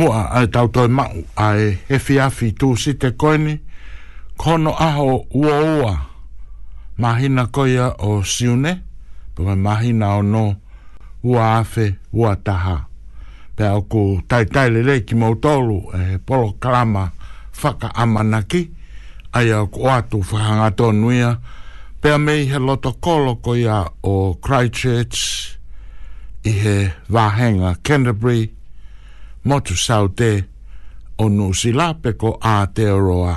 moa ai tau toi mau ai he fiafi tū si te koini kono aho ua ua mahina koia o siune pume mahina o no ua afe ua taha pe au ku taitaile rei ki mautolu e polo kalama whaka amanaki ai au ku atu whahanga nuia pe a mei he loto kolo koia o Christchurch i he vahenga Canterbury Canterbury motu sau te o nusi la pe ko a te oroa.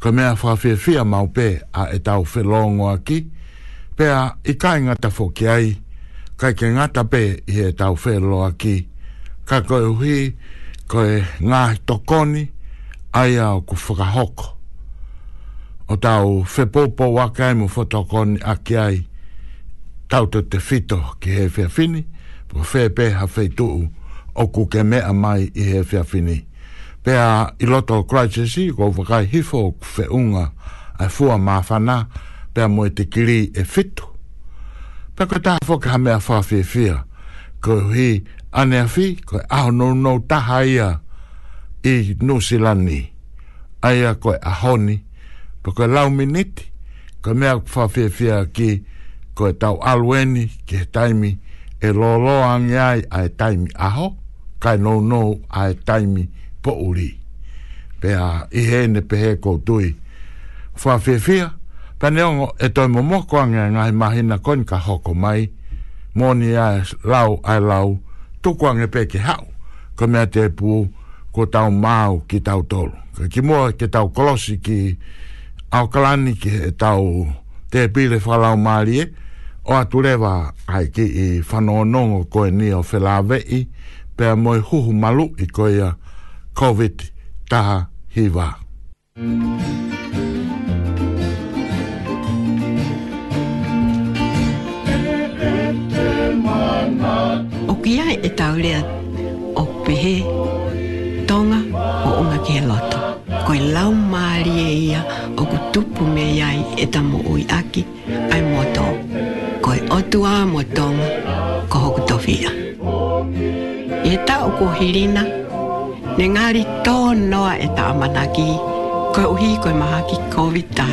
Ko mea whawhiawhia mau pe a e tau whelongo aki, pe a i kai ngata whoki ai, kai ke ngata pe i e tau whelo aki, ka koe hui, koe ngā tokoni, ai au ku whakahoko. O tau whepopo wakai mu whotokoni aki ai, tau te te whito ki he whiawhini, po whepe ha whetuu, o ku ke mea mai i he whia Pea i loto o Christchurchi, ko whakai hifo o kwe unga a fua mawhana, pea mo te kiri e fitu. Pea ko taha whaka ha mea whawhi e ko hi ane whi, ko e aho no no taha ia i Nusilani, aia ko e ahoni, pa ko lauminiti, lau miniti, mea whawhi ki, ko e tau alweni ki he taimi, e loloa ngai ai taimi aho, kai no no ai taimi po uri pe a i he ne pe he ko tui fa fe fe pa ne o e to mo mo ko nga nga ma hina kon ka hoko mai mo ni lau ai lau to ko nga pe ke hau ko me te pu ko tau mau ki tau tolu ki mo ke tau kolosi ki au kalani ki tau te pile fa lau o atuleva ai ki i fa no ko ni o felave i pea moe huhu malu i koea COVID taha hiva. O kia e taurea o pehe tonga o unga ki he loto. Koe lau maari e ia o ku tupu me iai e tamo ui aki ai moto otua mo tonga ko hoku tofia. E ta o ko hirina, ne ngari tō noa e ta amanaki, koe uhi koe mahaki COVID-19.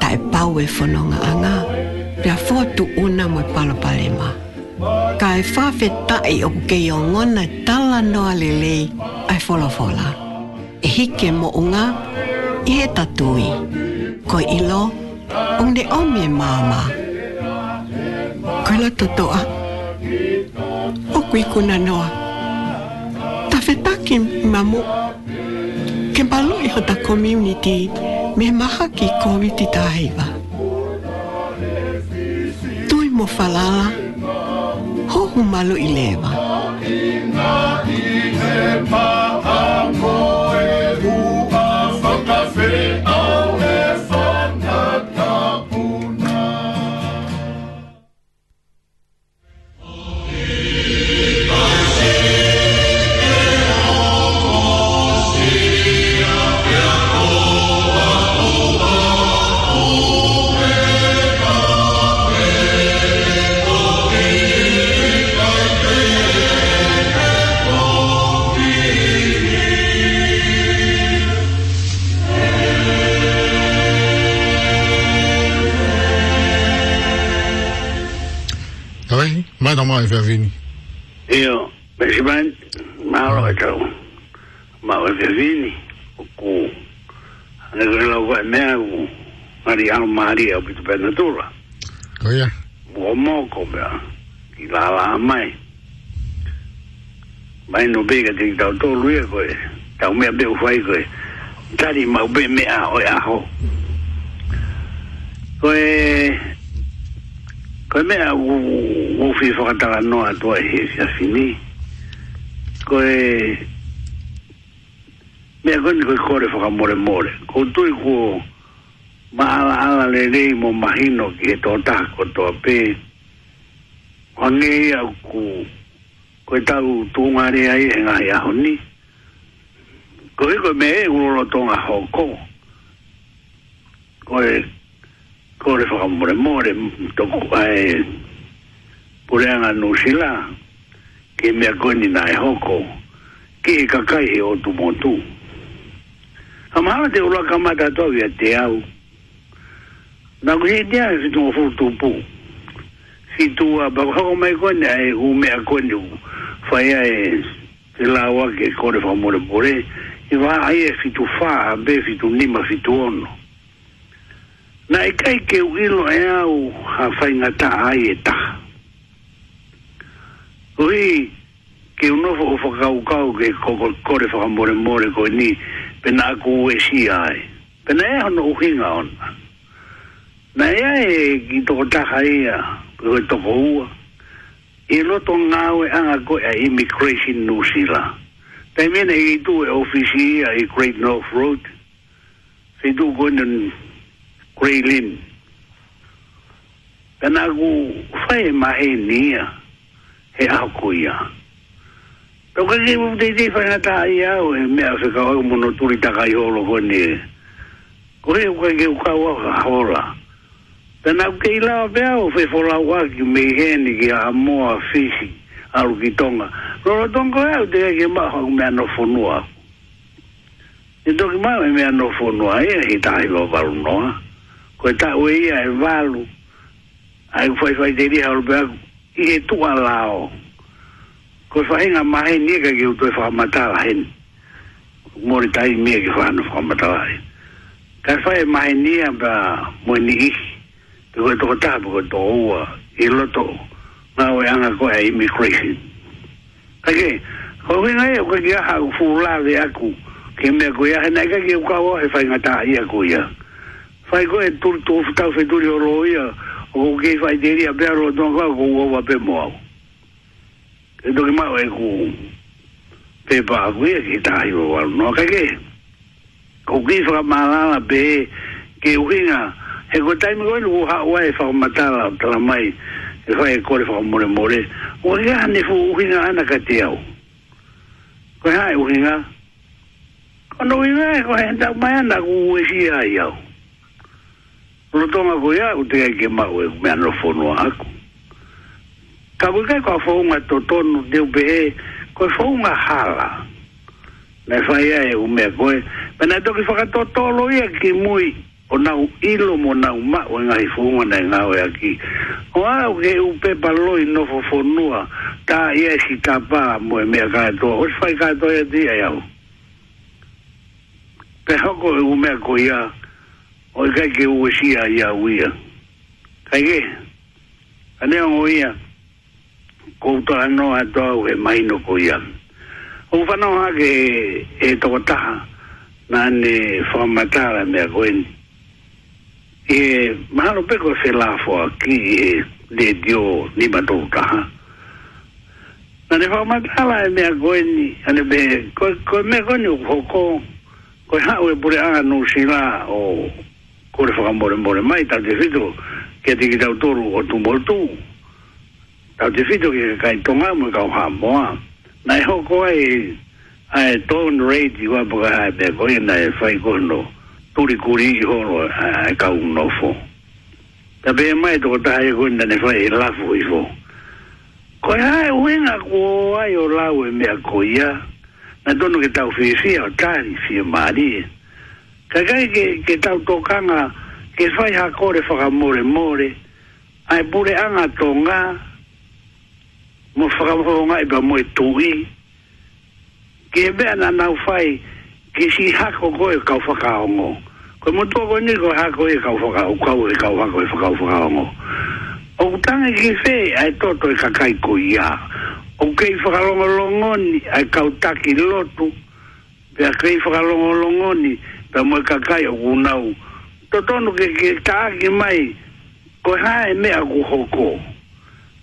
Ta e pau e whanonga anga, pia fōtu una mo e palopalema. Ka e whawhe tai o ke i o ngona tala noa lele ai wholawhola. E hike mo unga, i he tatui. Ko ilo, ong de omie māmaa. Kala totoa o kui kuna noa. ki mamu ke balu iho ta community me maha ki COVID i tāiwa. Tui mo falala hohu malu i lewa. i mai Fervini? Io, principalmente Mauro Cacau, Mauro Fervini, cu Negrela Guanea, cu Mariano Maria, Maria cu Penatura. Coia? Oh, Uomo come, chi la la mai. Mai non bega di tau to lui e coi, tau mea beu fai coi. Tari mau be mea o e aho. Coi, Koe mea u uwhi whakataka noa tua e he fia fini. Koe... Mea koe ni koe kore whakamore more. Koe tui kuo maala ala le rei mo mahino ki he tō taha kotoa pē. Wangei au ku koe tau tūngā rea i he ngāi aho ni. Koe koe mea e uroro tōngā hōkō. Koe kore fa more more to ai pure na no sila ke me agoni na hoko ke e ka kai o tu motu amara te ora kama ta to ya te au na ku he dia si tu fu tu pu si tu a ba ko mai ko na e u me agoni fa ya e te la wa ke kore fa more more i va ai e fitu fa be fitu nima fitu ono na e kai ke uilo e au ha whaingata ai e ta ui ke unofo o whakau kau ke kore whakamore more koe ni pena aku e si ai pena e hono hinga on na ea e ki toko taha ea koe toko ua e loto ngāwe anga koe a immigration New sila tai mene e tu e ofisi ea e Great North Road se tu koe Grey Pena gu fai ma e nia he ako ia. Tau kake mu te te na taa ia o e mea se ka oi mono turi taka i holo ko ni e. Kore u uka u ka waka hola. Pena gu ke ila apea o fe fola waki me heni ki a moa fisi alu ki tonga. Loro tonga ea u te kake maa hau mea no fonua. Ni toki maa mea no fonua he tahi lo varu noa. Ha? ko ta o ia e valu ai foi foi de dia o berg e tu alao ko fai nga mai ni ka ki tu fa mata la hen mori tai mi ki fa no fa mata la ka fai mai ni ba mo ni i te ko to ta bo to o i lo to na o ia ko ai mi crazy ka ke ko e, ki nga ia ko ki a ha fu la de aku ke me ko ia na ka ki ka o fa nga ta ia ko ia fai ko e tur tu fa fa tur yo ro ia o ke fai de ia be ro don ga go o va pe mo au e do ma e ku pe pa ku e ki ta yo wa no ka ke ku ki fa ma la la pe ke u ina e ko tai mo lu ha wa e fa ma ta la tra mai e fa e ko le fa mo le mo le o ia ne fu u ina ana ka te au ko ha u ina Ano i mea e koe, enta mai anda ku ue si ai au. Ono tonga koe a, ute kai ke mau e, me ano fono aku. Ka koe kai kwa fonga to tonu, te upe e, koe fonga hala. Nei fai e ume a koe, pena e toki whakato tolo ia ki mui, o nau ilo mo nau ma o ngā i whunga nei e aki. O au ke upe paloi nofo whonua, ta ia e ki tā pā mo e mea kātoa, o si whai kātoa e dia iau. Pe hoko e umea ko ia, o i kai ke ue sia i a uia. Kai ke, ka neong o ia, kouta anō atoa ue maino ko ia. O whanau hake e toko taha, nā ne whamatara mea koeni. E mahalo peko se lafoa ki e le dio nima tōku taha. Nā ne whamatara e mea koeni, ane be, koe mea koeni o koko, koe hau e pure anu si o kore whaka more more mai, tau te whito, kia te ki tau toru o tu moru tu. Tau te whito ki kai tonga mui kau haa moa. Nai hau koa i ae tōn rei ti wā paka hae pia koe, nai whai koe no turi kuri i horo ae kau nofo. Ta pē mai toko taha e koe nai whai i e lafu i fo. Koe hae uenga kua ai o lau e mea koe ia, nai tono ke tau whiwhia o tāri whiwhia maari e ka kai ke, ke tau tōkanga ke whai ha kore whakamore more ai bure anga tō ngā mo whakamore ngā iba moe tūi ke mea na nau whai ke si hako koe kau whakaongo koe mo tō koe niko hako e kau whakaongo kau e kau hako e whakau whakaongo o kutanga ki whē ai tōtoi e ka kai koe ia o kei whakarongo longoni ai kautaki taki lotu Pea kei whakarongo longoni, ai kau taki lotu ta mo ka kai u nau to to no ke ke ta ki mai ko ha e me a ku hoko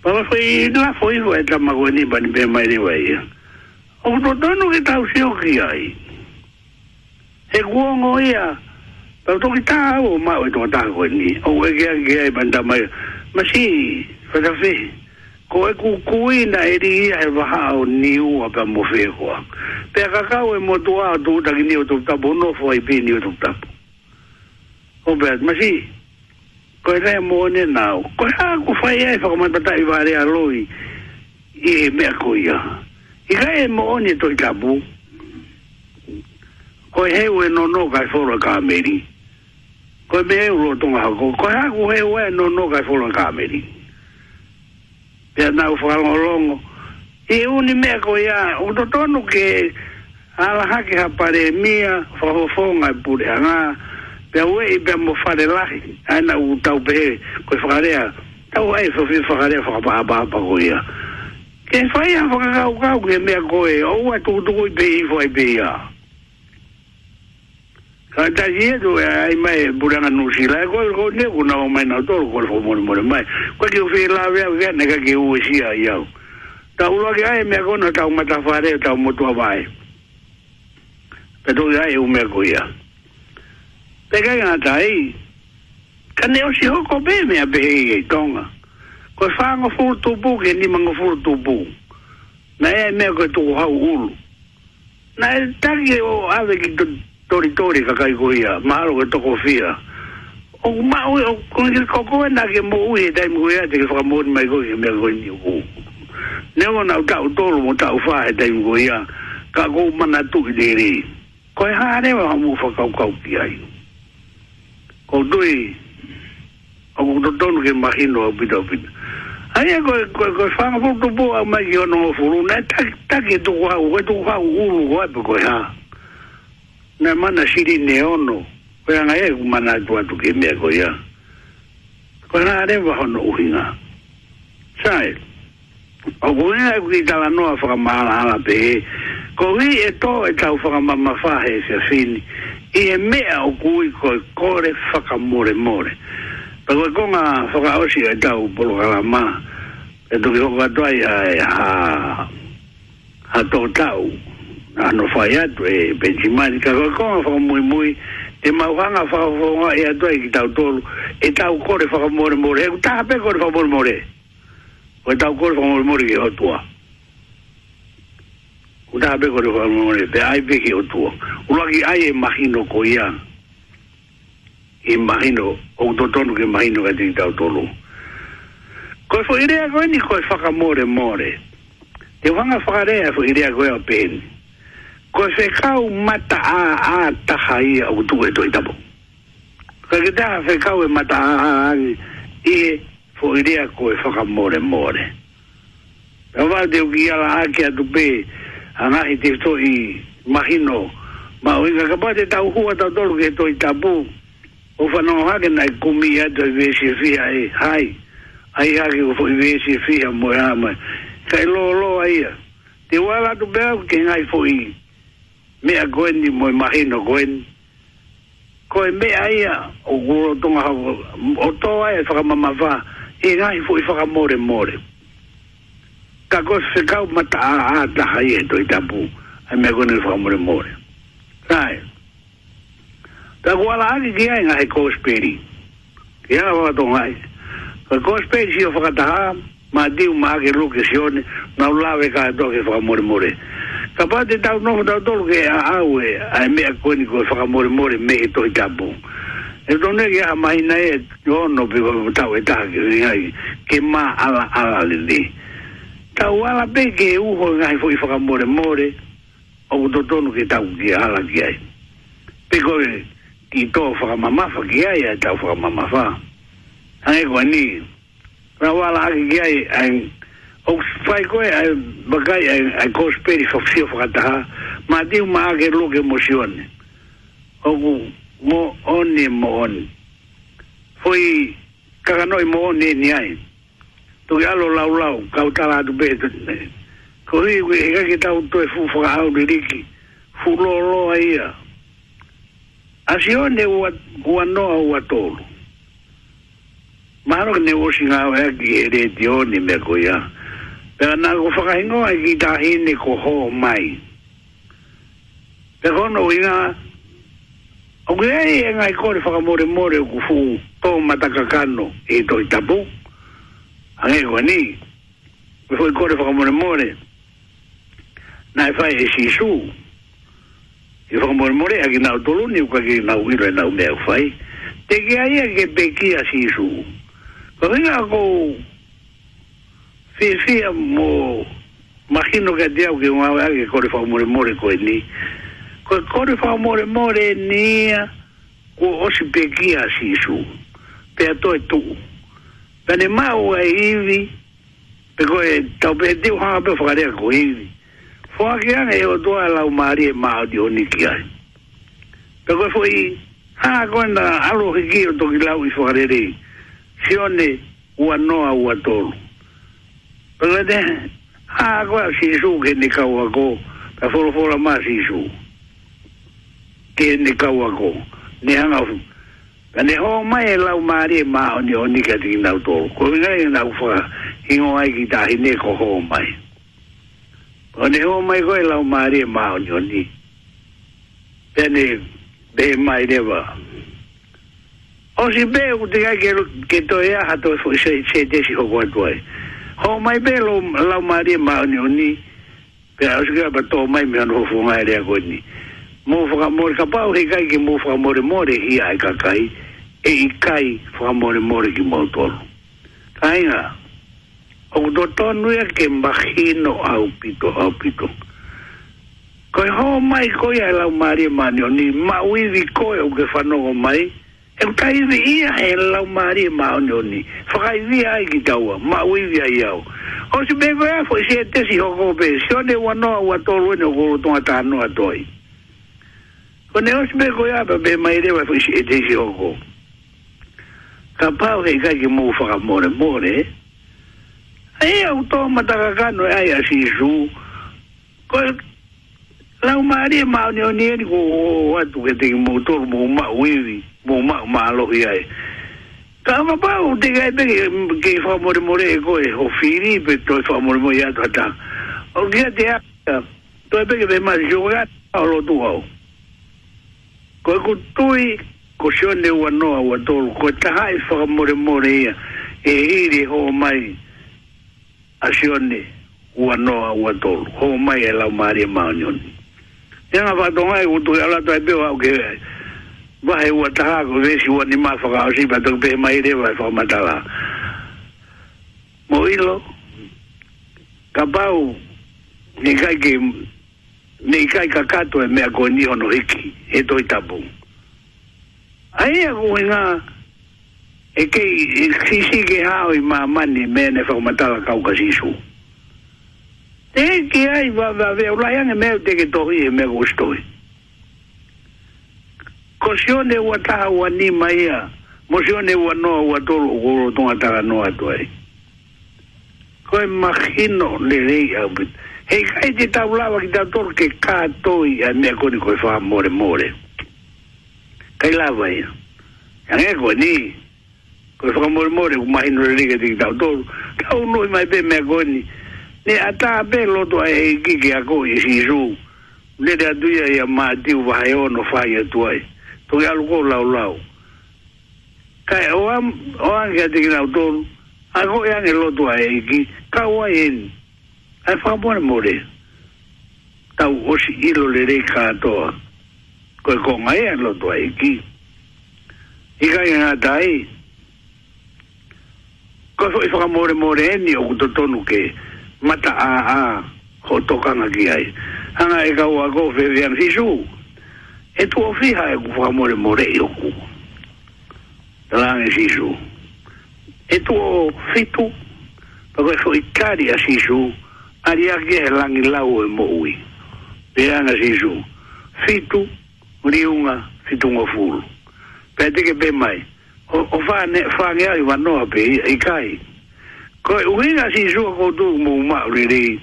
pa ma fo i mm. la fo i wa ta ma go ni ba ni be mai ni wai o to to no ke ta u si o ki ai he ku o ngo ia pa to ki ta o ma o to ta ko ni o we ke ke ai ba ta mai ma si fa ta fe ko e kukui na eri ia e waha o niu a ka mowhehoa. Pea kakau e motua a tūtaki niu tuk tapu, no fo i pini o tuk tapu. Ho bet, masi, ko e rea mō ne nāu, ko e haku whai e whakamata i wāre loi, i e mea kuia. I kai e mō ne tuk tapu, ko e heu e nono kai whora ka meri, ko e me heu lo tunga hako, ko e haku heu e nono ka meri. Ko ka meri pia na ufalongolongo i uni mea ko ia utotonu ke ala alahake hapare mia fafofonga i e pule anga pia ue i pia mofare lahi aina utau pehe koi whakarea tau ai sofi whakarea whakapahapahapa ko ia ke whaia whakakau kau ke mea koe o ua tukutuku i pehi fwai pehi aaa Kata dia tu, ai mai e burang anu sila, ko ko ni ko nak main auto, ko ko mau mau mai. Ko dia fikir lah, dia fikir nak ke usia e ya. Tahu lagi ai e mai ko nak tahu mata fare, tahu mutu apa ai. Betul ya, ai umur ko ya. Tengah yang ada ai, kan dia usia ko be mai abehi tonga. Ko faham ko full tubu, ni mangu full tubu. Naya mai ko tu hau ulu. Naya tak ye, ave kita tori tori ka kai ko ia ma ro e to ko fia o ma o ko ni na ke mo u dai mo ia ate ke mo ni mai ko ia me ko ni u ne mo na ta u mo tau u dai mo ia ka ko ma na tu de re ko ha re wa mo fa ka ka u ki ai ko dui o ko to ke ma hin lo bi do bi ai ko ko ko to bo a mai yo no furu, lu na ta ta ke tu ha u ko tu ha u lu ko ha na mana siri neono ono pera nga e mana tua tu ke me ko ya ko na ade wa uhi uhinga sai o ko ni e ki la noa fa ma la la pe ko ri e to e ta u fa ma ma fa he i e me a o ku i ko e kore fa more more pa ko nga fa ka o si e tau polo ka la ma e to ki ko ka toa ya ha ha to tau ano fai atu, e pensi mani kakoa konga fa mui mui, e mauhanga fa fonga e atu e kitau tolu, e tau kore fa more more, e kutaha pe kore fa more more, o e tau kore fa more more ki hotua. Kutaha pe kore fa more more, pe ai pe ki hotua. Ula ki ai e mahino ko ia, e mahino, o kutotonu ke mahino kati kitau tolu. Koe fo irea koe ni koe whakamore more, te wanga whakarea fo irea koe o peni ko se kau mata a a ta hai o tu e toi tapo ka ke ta se kau e mata a a i e fo irea ko e whaka more more pe o vau teo ki ala a ki a tu pe a ngahi te to i mahino ma o inga ka pate tau hua tau tolu ke toi tapo o fa no ha ke nai kumi a to i vesi fia e hai ai ha ke o i vesi fia mo ama ma kai lo lo a ia wala tu pe a ke ngai foi? i mea goen ni moe mahi no goen. Ko e mea ia o guro tonga hawa, o toa e whakamama wha, e ngai fu i whakamore more. Ka ko se kau mata a a taha i e toi tapu, e mea goen ni whakamore more. Rai. Ta kuala aki ki ai ngai ko speri. Ki ala whakatonga ai. Ka ko speri si o whakataha, ma diu ma ake lukisione, na ulawe ka e toke whakamore more. Rai ka te tau noho tau tolu ke a aue a e mea kweni koe whakamore more me e tohi tapu e tone ke a mai nei e tono pe koe tau e taha ke ngai ke ma ala ala le le tau ala pe ke e uho ngai fo i whakamore more o kuto tonu ke tau ki ala ki ai pe koe ki tō whakamamafa ki ai e tau whakamamafa hae koe ni Rawala aki ki ai, ai o fai koe ai bagai ai ai ko speri fo fio fo kata ma di ma ge lo ge mo sione o bu mo oni mo oni foi kaga noi mo oni ni ai tu ga lo lau lau ka uta la du be ko ri ge ga ke ta uto e fu fo ga au ri ki fu lo lo ai a sione wa wa no wa tolo Maro ne wo singa wa ki ere dioni me ko ya. Pera nā ko whakahingo ai ki tā hene ko hō mai. Pera kono i ngā, au ki ai e ngai kore whakamore more o ku fū tō matakakano e tō i tapu. Ange kua ni, me fōi kore whakamore more, nā e whai e sisu. E whakamore more a ki nā utolu ni uka ki nā uiro e nā umea u whai. Te ki ai e ke pekia sisu. Kwa ringa kou, fia mo mahino ga dia ke wa wa ke kore fa more more ko ni ko kore fa more more ni ko osi pekia si su pe to e tu pe ne ma o e ivi pe ko e to pe di ha pe fa ga ko ivi fa ga ne o to ala o mari ma o di oni ki ai pe ko fo i ha ko na alo ki o to ki la u fa ga re si one ua noa ua tolu Pero de ah go si su que ni kawa go. Ka fo fo la mas si su. Que ni kawa go. Ne han au. Ka ne ho mai e la u mari e ma oni oni ka ti na to. Ko ni ngai e na u fa. Hi ngo ai ki ta hi ne ko ho mai. Ko ne ho mai go la u mari ma oni oni. Pe ne be mai ne va. O si be u te ga ke ke to ya ha to fo se se te si ho ko ai ho mai me la mari ma ni ni pe a sga ba to mai me no fu mai re go ni mo fu ka mor ka pa o ga ki mo fu mor mor hi ia ka kai e i kai fu mor mor ki mo to kai ga o do to nu e ke mbahino au pito au pito ko ho mai ko ya la mari ma ni ma wi di ko e o ke fa no mai e kai vi ia e lau mari e mao nioni whakai vi ai ki taua ma ui vi ai au o si me koea fo si e tesi hoko pe si o e ne wanoa ua tolu ene o koro tonga ta anua toi o ne o si me koea pa pe mai rewa fo si e tesi hoko ka pao hei kai ki mou whaka more more ai au toa mataka kano e ai a si su ko e lau mari e mao nioni e ni ko o atu ke teki mou tolu mou ma uiwi ui mo ma ma lo ia e ka ma pa u te gai pe ke fa mo re mo re ko e o firi pe to fa mo re mo ia ta ta o dia te a to e pe ke ma joga o lo tu au ko ku tu i ko sio ne u no a wa to ko ta hai fa mo re mo re ia e iri ho mai a sio ne u no a wa to ho mai e la mari e ma ni ni ya va to ngai e u tu e ala ta pe wa ke vai o atago ver se o animal fala assim para ter bem mais leva para matar lá moilo capau nikai que nikai kakato é me agonia no hiki e do itabu aí a goina é que se sigue hao e mamani mene para matar lá cauca sisu Tem que ir, vai ver, o Laiane é meio que torre, é meio gostoso ko sione ua taha ua nima ia mo sione ua noa ua tolo uro tonga taha noa tuai ko e makino le rei au bit hei kai te tau lawa ki tau tolo ke kā toi a mea koni koe wha more more kai lawa ia ya nge koe ni koe wha more more ku mahino le rei kati ki tau tolo tau noi mai pe mea koni ne a taha pe loto a hei kiki a koe i si ru Nere atuia ia mātiu vahe ono whai atuai toki alu ko lau lau. Kai oam, oam kia tiki nau tonu, ai ho eange lotu ai eiki, ka oa eni, ai e whakamore more. Tau osi ilo le rei katoa, koe konga ea lotu ai eiki. Ika i ngā tai, koe fo i e whakamore more eni o kuto tonu ke, mata a a, ho tokanga ki ai. Hanga e kaua ko fevian hisuu, 誒到飛下，我反而冇嚟到。兩日之餘，誒到飛到，不過飛起嚟，下日之餘，下日嘅兩日內我冇去。第三日之餘，飛到嚟用啊，飛到冇去。俾人哋嘅俾埋。我翻翻嚟啊，又唔好俾，唔該。嗰日之餘我都冇買嚟，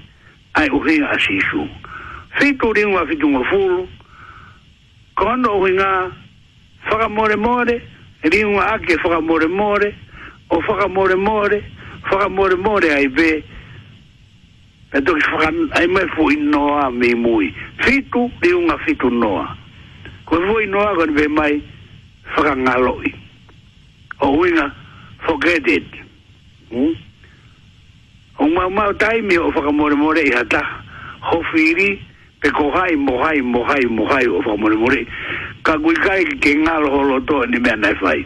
係嗰日之餘，飛到嚟用啊，飛到冇去。kono o inga whaka more more, ringa ake whaka more more, o whaka more more, whaka more more ai be, e toki whaka ai mai fu i noa me mui, fitu ringa fitu noa, ko fu inoa noa kone be mai whaka ngaloi, o inga forget it, hmm? o mau mau taimi o whaka more more i hata, ho firi pe ko hai mo hai mo hai mo hai o fa mo re ka gui kai ke ngal ho to ni me na fai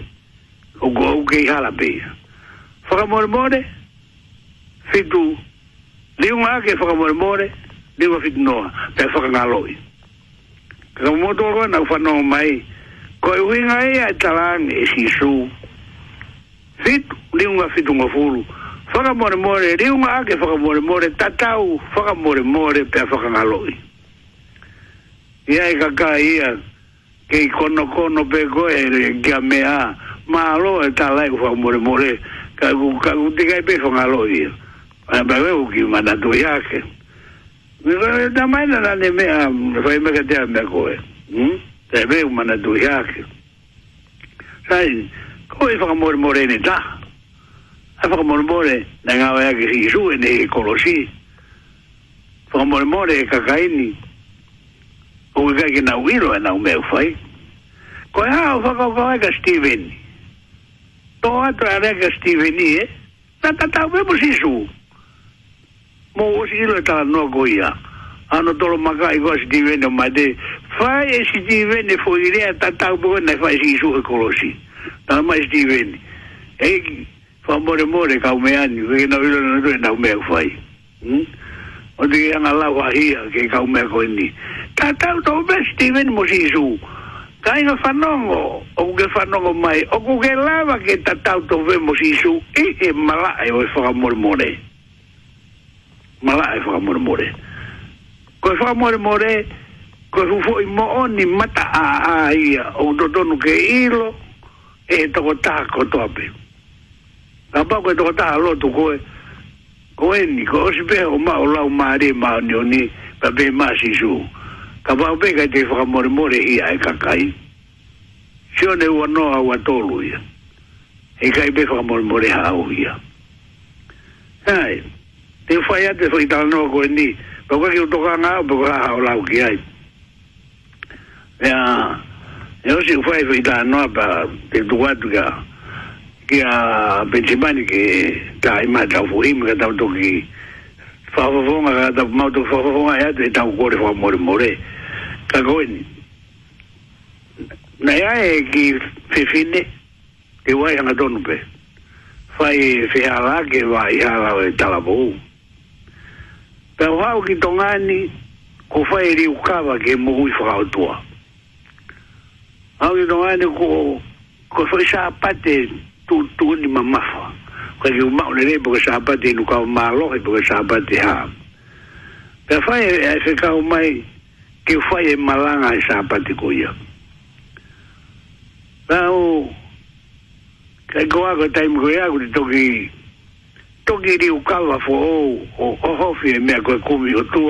o go o ke hala pe fa mo mo re fi du li un ake fa mo mo re di wa fi no pe fa ka ngal oi ka mo to ro na fa no mai ko e e e i wi ngai a talan e si su fi li un a fi du mo fulu Whakamore more, reunga ake whakamore more, tatau whakamore more pia whakangaloi ia e kaka ia kei kono kono pe koe e kia mea ma alo e ta lai ufa more more ka ku ka ku te kai pe fonga alo ia ae pa koe uki mana tu iake mi koe e tamai na nane mea fai me katea mea koe hmm? te pe u mana tu iake sai koe e fonga more more ne ta ae fonga more more na ngawa ya ki hisu e ne kolosi fonga more more e kakaini ni o ga ge na wiro e na u meu fai e ko ha o fa ko fai ga steven to a tra re ga steven e ta ta ta we mo si su mo e o si lo ta no go ia ano to lo maga i go steven o ma de fai e si steven e fo ire ta ta bo na fai si su ko lo si ta ma steven e fa more more ka u me ani ge na wiro na do na u meu fai hmm? o te kia ngala kua ke kau mea koe ni. Ta tau tau pe Steven mo si su, ka inga whanongo, o ke whanongo mai, o ku ke lava ke ta tau tau pe mo si su, e he mala e o e whakamormore. Mala e whakamormore. Ko e whakamormore, ko e fufo i mo mata a a ia, o dodonu ke ilo, e toko taha ko toa Ka pa ko e toko taha lo tu koe, ko e ni ko si be o ma o la o ma re ma ni o ni pa be ma si su ka ba be ka te fa mo re mo re ia e ka kai si o ne wa no a wa ia e kai i be fa mo re ha o ia ai te fa ia te fa i tal no ko e ni pa ka ki o toka nga o pa ka ha o la ki ai ea e o si fa i fa i tal no pa te tu ka kia pensimani ki ka ima tau fu ima ka tau toki fafafonga ka tau mau toki fafafonga ya te tau kore fa more more ka koeni na ya e ki fifine ki wai hanga tonu pe fai fihala ke wai hala e talapou pe wau ki tongani ko fai ri ukawa ke mugui fakaotua hau ki tongani ko ko fai sa pate ko fai sa pate tu tu ni mama fa eh, e ko ki ma ole ni boga sa di nu ka ma lo ki boga sa ba di ha pe fa e fe ka o mai ki fa e malanga sa ba di ko ya ba o ka go a go taim go ya go to ki to ki di u ka wa fo o o ho fi me ko ku mi o tu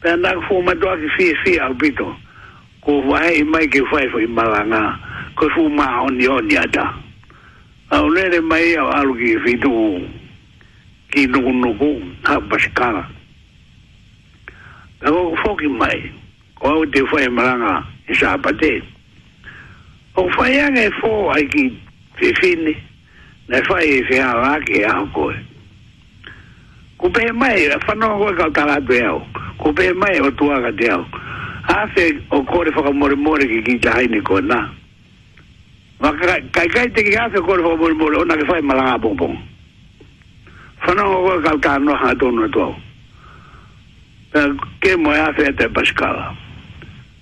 pe na fo ma do ki fi fi al bito ko wa e mai ki fa e fo i malanga ko fu ma on ni on ya da au lere mai au alu ki fitu ki nuku nuku ha basikara ako kufoki mai ko au te fwai maranga isa apate o fwai e fo ai ki fifini na fwai e fia laki e au koe kupe mai a whanonga koe kau talatu e au kupe mai o tuaga te au hafe o kore whakamore more ki ki tahaini koe naa kai kai te kia se kore fo bol bol ona ke fai malanga pom pom fana o ka no ha to ke mo ya se te paskala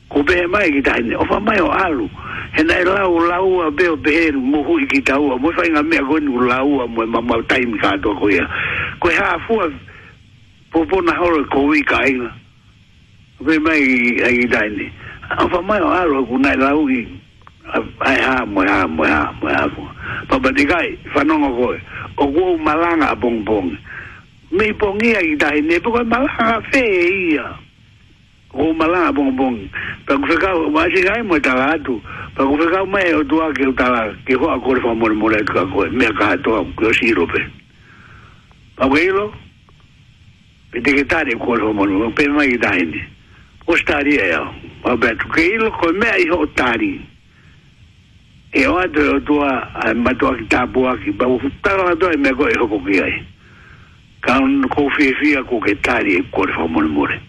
ku ne o mai o alu he nei u la u o be mu hu ki ta u mo fai ni la u mo ma ma ka to ko ya ha fu po po ko wi ka ina be ai ta ne o mai o alu ku nei ki ai ha mo ha mo ha mo ha mo pa ba de gai fa no ngo o go malanga bong bong me bong ia i dai ne bo malanga fe ia o malanga bong bong pa ku o wa si gai mo ta gatu pa me o tua ke ta ke ho ko fa mo mo le ka ko me ka to ko si ro pe pa welo pe de ke ta de ko mo mo pe mai dai ne o staria eu Alberto, que ele comer aí o tari e o ato o tua ma tua ki tāpu aki pa wufutara la tua e mea koe e hoko ki ai ka un kou fie fia ko ke tari e kore wha mone mure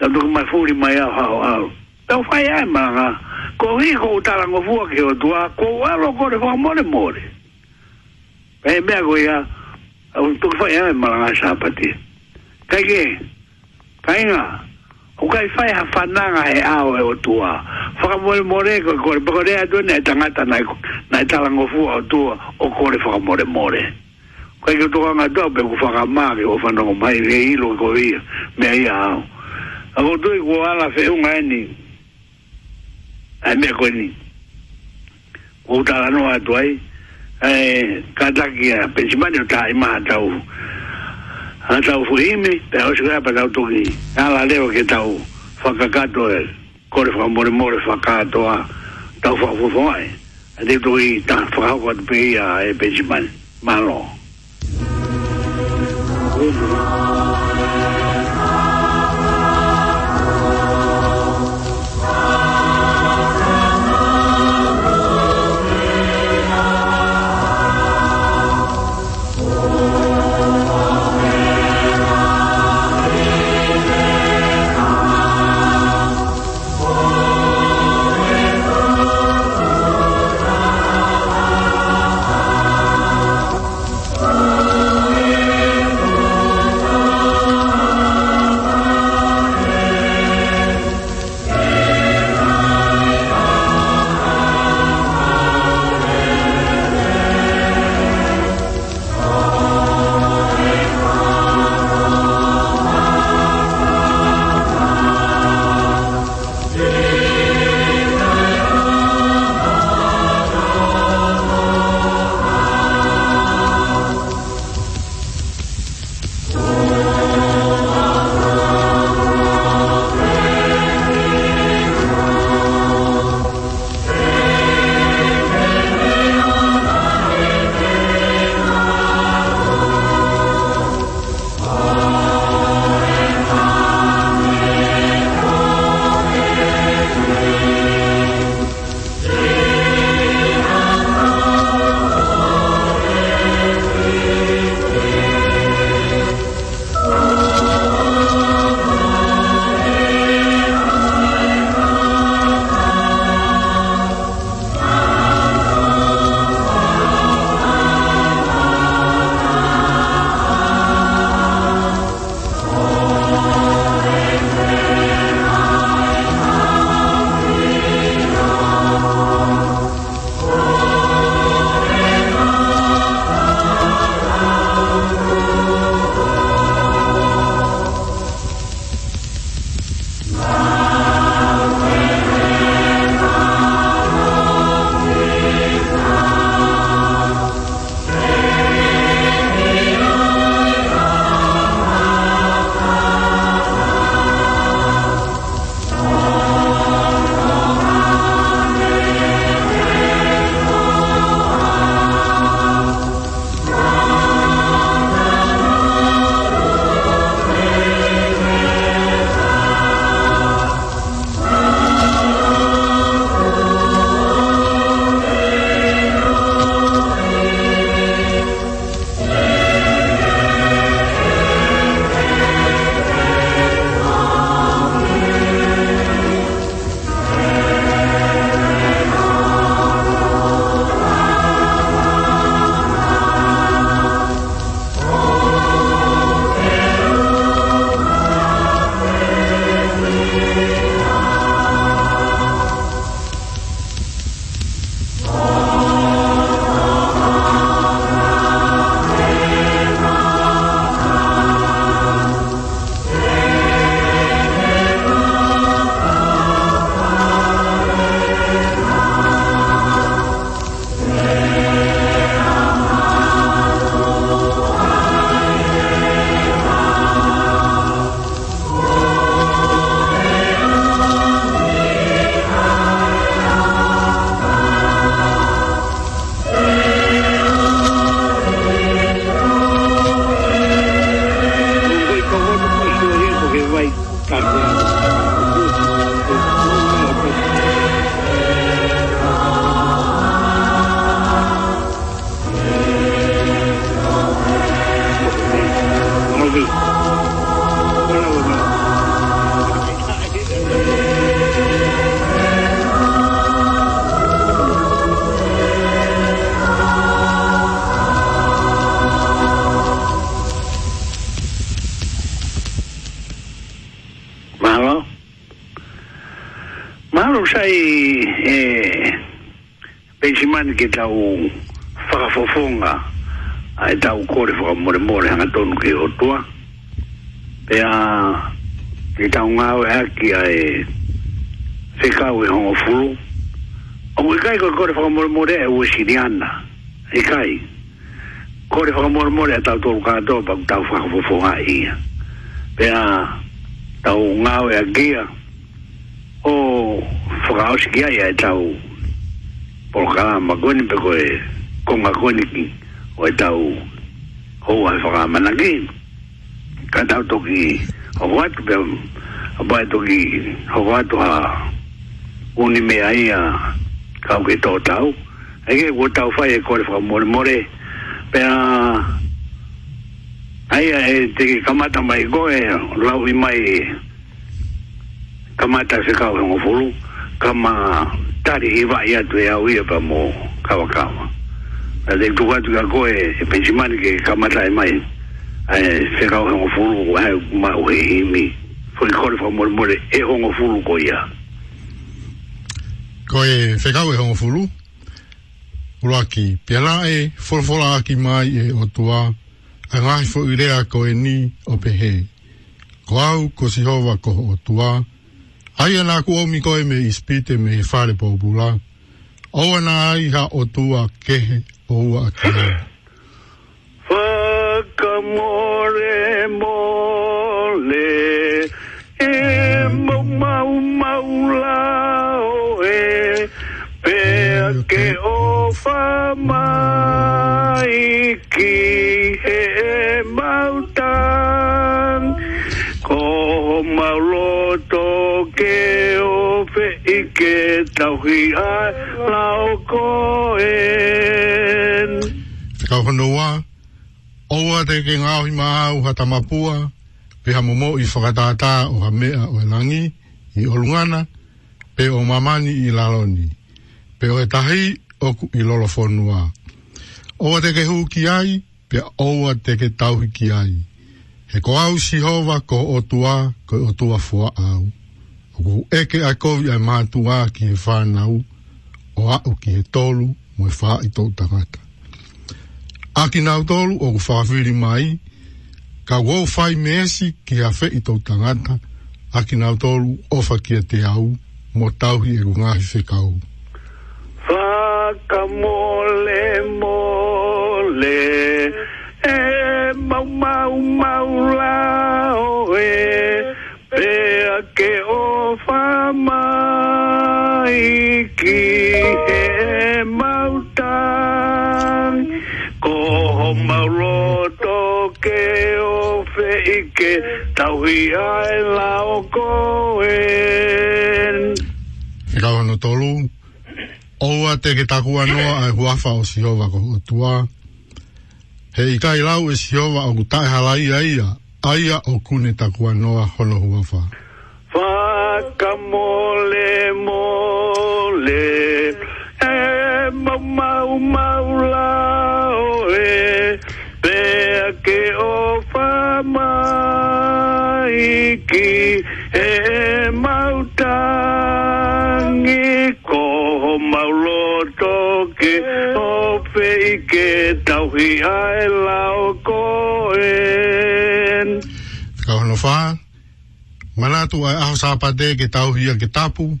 ta tuk mai fuli mai au hao au ta ufai ai maranga ko hi ko utara ngofu aki o tua ko walo kore wha mone mure pa e mea koe ya tuk fai ai maranga sāpati kai ke kai ngā o kai fai ha fananga e ao e o tua faka more more ko ko ko ko rea tue nei tangata nai nai talango fua o tua o kore faka more more kai ke tuka nga tau pe ku faka maa o fanango mai re ilo ko ia me a ia ao a ko tui ku ala fe unga eni a mea ko eni ku utala no atuai e kataki a pensimani o taa ima tau a tau fuhime, pe a osu kaya pa tau tuki. A la leo ke tau whakakato e, kore wha more more whakato a tau wha fufoai. A te tuki ta whakako atu pe i a e pejimani. Malo. Malo. ke tau whakafofonga ai tau kore whaka more more hanga tonu ke otua pe a ke tau ngāwe haki ai whekau e hongo fulu o mui e kai koe kore whaka more more e ue siriana e kai kore whaka more more e tau tolu kātoa paku tau whakafofonga ia pe a tau ngāwe a gia o whakaosikia ia e tau whakafofonga por ka ma goni pe ko e kon ga goni ki o e tau ho wa fa ga mana ki ka tau to ki o wa to be o ba to ki o wa to ha uni me ai a ka ke to tau e ke wo tau fa e ko fa mo mo re pe a ai a e te ki kamata mai go e lau i mai kamata se ka o fulu kama tari i vai atu e au ia pa mō kawakawa. A te tuku atu ka koe e pensimani ke kamata e mai. A e whekau hongo furu o hae ma uhe himi. Fui kore wha mori mori e hongo furu ko ia. Koe whekau e hongo furu? Uraki, pela e forfora aki mai e o tua. A ngahi fo irea koe ni o pehe. Ko au ko sihova ko o tua. Ko au ko sihova ko o tua. Hai ana ku o mi koe me i spite me i fare po bula. O ana ai ha o tua kehe o ua kehe. Whakamore mole e mau mau mau la o e pea ke o wha mai ki he e mau tang ko mau loto mau ke tauhi a lao koen. Te kau honoa, oua te ke ngāhi maa uha tamapua, pe ha momo i whakatātā o ha mea o langi i olungana, pe o mamani i laloni, pe o e o ku i lolofonua. Oua te ke ki ai, pe oua te ke tauhi ki ai. He ko au si hova ko o tua, ko o tua fua au. Ko eke a kovi a mātua ki e whānau o au ki e tolu mo e whā i tō tangata. A ki nau tolu o whāwhiri mai, ka wau whai mēsi ki a whē i tō tangata, a ki nau tolu o ki e te au mo tauhi e rungahi whekau. Whaka mole mole e mau mau mau lao e eh ke o fa mai ki e mautan ko ho maroto ke o fe i ke tauhi ai la o koen Gawa no tolu Oua te ke takua noa ai huafa o siowa ko utua He i kai lau e siowa o kutai halai aia aia o kune takua noa hono huafaa Whakamole mole E mau mau mau la oe Pea ke o whamai ki E mau tangi ko mau loto ke O whei ke tauhi ae lao koen Whakamole mole Manatu ai aho sāpate ke tau hia ke tapu,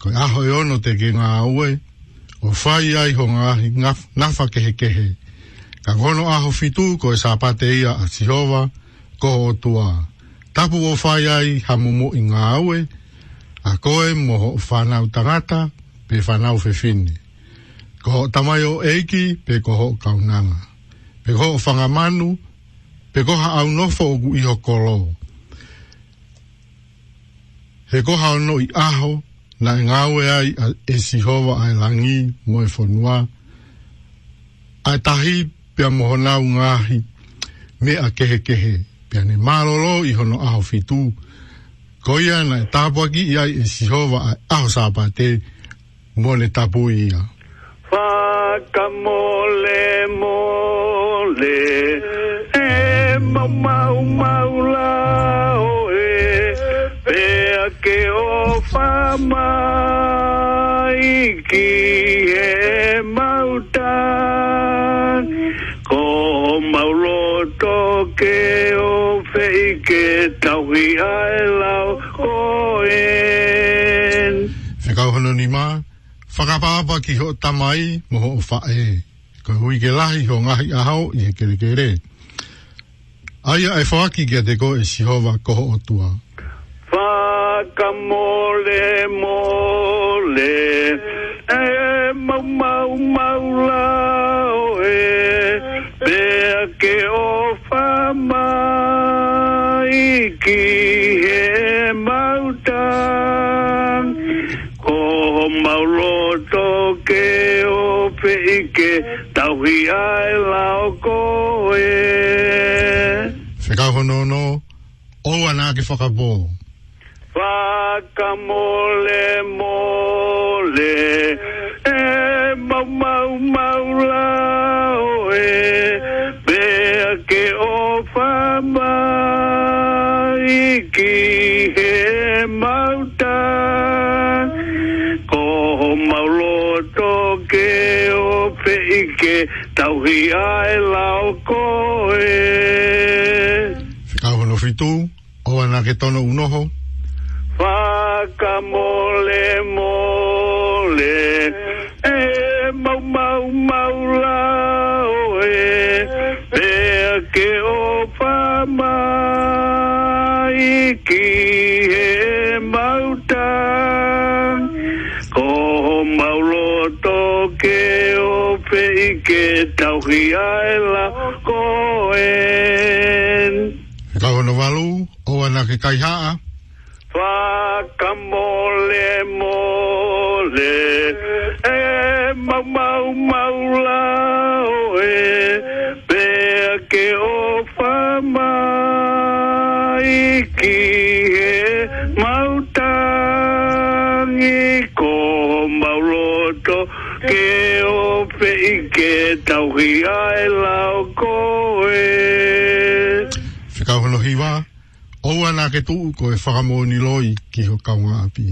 koi aho e ono te ke ngā ue, o whai ai ho ngā ahi ngafa kehe kehe. Ka gono aho fitu koi sāpate ia a Sihova, ko o tua. Tapu o whai ai ha mumu i ngā ue, a koe mo whanau tangata pe whanau whewhine. Ko ho tamai o eiki pe ko ho kaunanga. Pe ko ho whangamanu, pe ko ha au o gu iho koloo he koha ono i aho na e ngāwe ai e sihova ai e langi mo whanua ai tahi pia mohona u ngāhi me a kehe kehe pia ne mālolo i hono aho fitu Ko ia na e tāpaki i ai e sihova ai aho sāpate mo le tapu ia Whaka mole mole e mau mau mau lao fa mai ki e mauta ko maulo to ke o fei ke tau i ai lau ko en Whakau hana ni mā, whakapāpa ki ho tamai mo ho whae ko hui ke lahi ho ngahi ahau i he kere kere Aia e whaaki ke te ko e sihova koho o tua Whaaki guacamole, mole. Eh, mau, mau, mau, eh. Vea que ofa maiki, eh, mautan. Koho mauroto que ofe ike, tauhi ai lao koe. Whakauhono no, o anake whakabō. whakamole mole e mau mau mau la oe pea ke o whama i ki he mauta ko mau roto ke o peike tauhi ae lao koe Whakau hono fitu, o ana ke tono unoho, whakamole mole e mau mau mau la oe pea ke o whama i ki he mauta ko ho mau loto ke o pe i ke tau hi ae la koen Kau no walu, o anake kai haa. guacamole, mole, e mau, mau, mau, lao, eh, vea que o fama, iki, e mau, tan, iko, mau, roto, que o fe, ike, tau, hi, ai, lao, ko, ua nā ke tūu ko e whakamō ni loi ki ho kaunga api.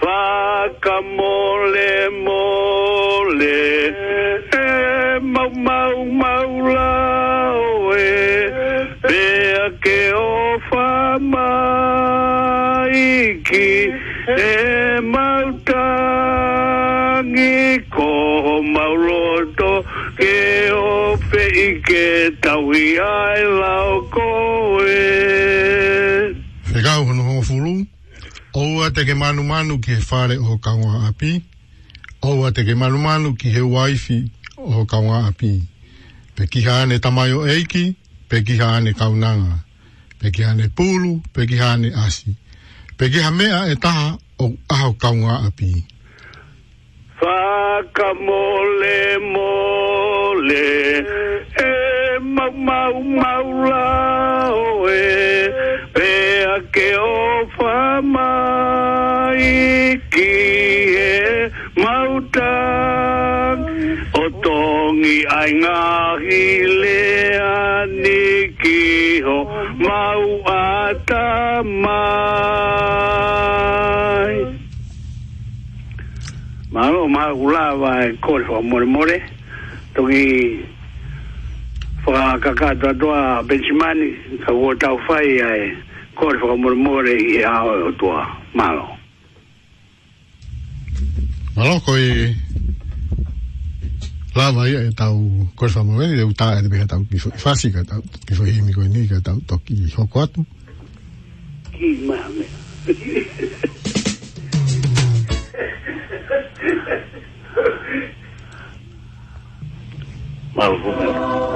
Whakamole mole, e mau mau mau lao e, pea ke o whamai ki, e mau tangi ko mau roto, ke o whei ke tau i ai lao ko e. Aua te ke manu manu ki he whare o kaunga api. Aua te ke manu manu ki he waifi o kaunga api. Pe kiha ane tamayo eiki, pe kiha ane kaunanga. Pe kiha ane pulu, pe kiha ane asi. Pe kiha mea e taha o aho kaunga api. Whaka mole mole, e mau mau lao e ke o fa mai ki e mauta o tongi ai ngā hi le ani ki ho mau ata mai Mano, mā gula vai kore hoa more more tongi whakakakatoa toa benchimani ka wotau fai ai e Corvo mormore e a tua malo. Malo koi lava ia o corvo mormore eu ta e de tau kifo fasi ka tau kifo himi koi ni ka o toki hoko atu. Ki mame. Malo koi.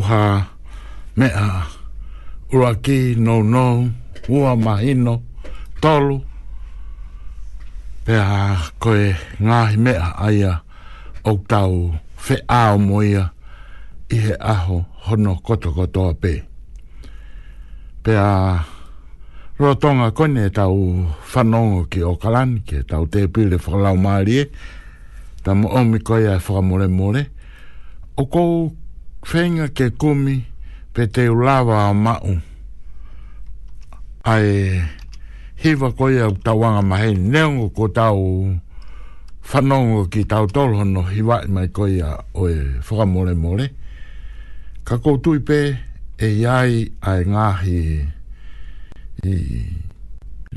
tauha mea ura ki no no ua mahino tolu pea koe ngāhi mea aia o tau fe ao moia i he aho hono koto kotoa pe pea rotonga kone tau whanongo ki o kalani ke tau te pile whakalau maari e tamo omi koe ai mole mole o kou whenga ke kumi pe te ulawa a mau ai hiva koe au tawanga mahe neongo ko tau whanongo ki tau tolho no hiva i mai koe a oe whakamore more ka koutui pe e iai ai ngahi i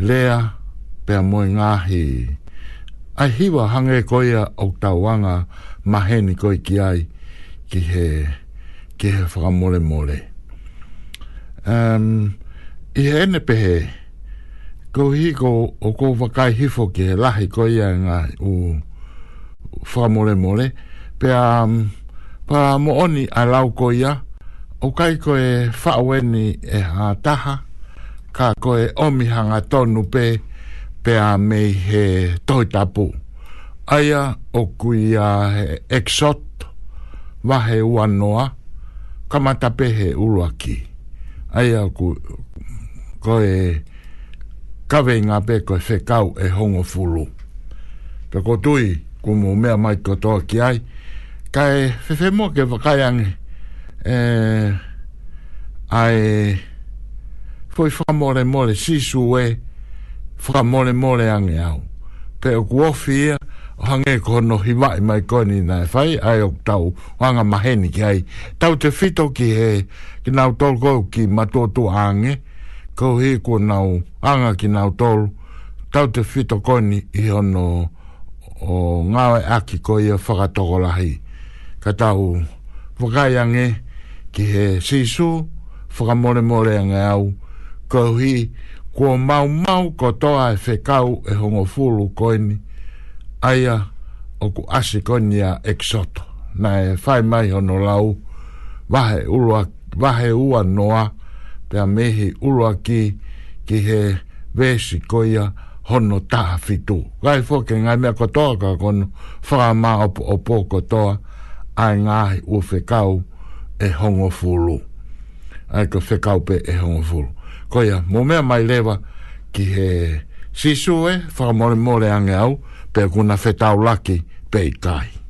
lea pe a moe ngahi ai hiva hange koe au tawanga ni koe ki ai ki he ke he whakamole mole. Um, I he ene pehe, ko hi ko o ko whakai hifo ke he lahi ko ia ngā u whakamole mole, pe a um, pa mo oni a lau ko ia, o kai ko e whaweni e hā ka ko e omihanga tonu pe, pe a mei he toitapu. Aia o kui a he exot, vahe ua noa, kamata pehe uruaki. ai ku ko e kawe ngā pe ko e whekau e hongo fulu. Pe ko tui kumu mea mai kotoa ki ai. Kai whewe mo ke whakaiangi. E, ai foi whamore mole sisu e whamore mole ange au. Pe o kuofi hange ko no hi mai mai ko ni na fai ai ok tau hanga maheni ki ai tau te fito ki he ki nau tol ko ki mato to hange ko he ko nau hanga ki nau tol tau te fito ko ni i ono o ngawe aki ko ia whakatokolahi ka tau whakai ange ki he sisu whakamore more ange au ko hi ko mau mau ko toa e whekau e hongo fulu ko ni aia o ku ase konia exoto na e fai mai hono lau wahe ulua wahe ua noa pia mehi ulua ki ki he vesi koia hono taha fitu gai fwke ngai mea kotoa ka kono whaa maa opo, opo kotoa ai ngahi u whekau e hongo fulu ai ka whekau pe e hongo fulu koia mo mea mai lewa ki he sisu e whaa more more ange au pe kuna fetau laki pe tai.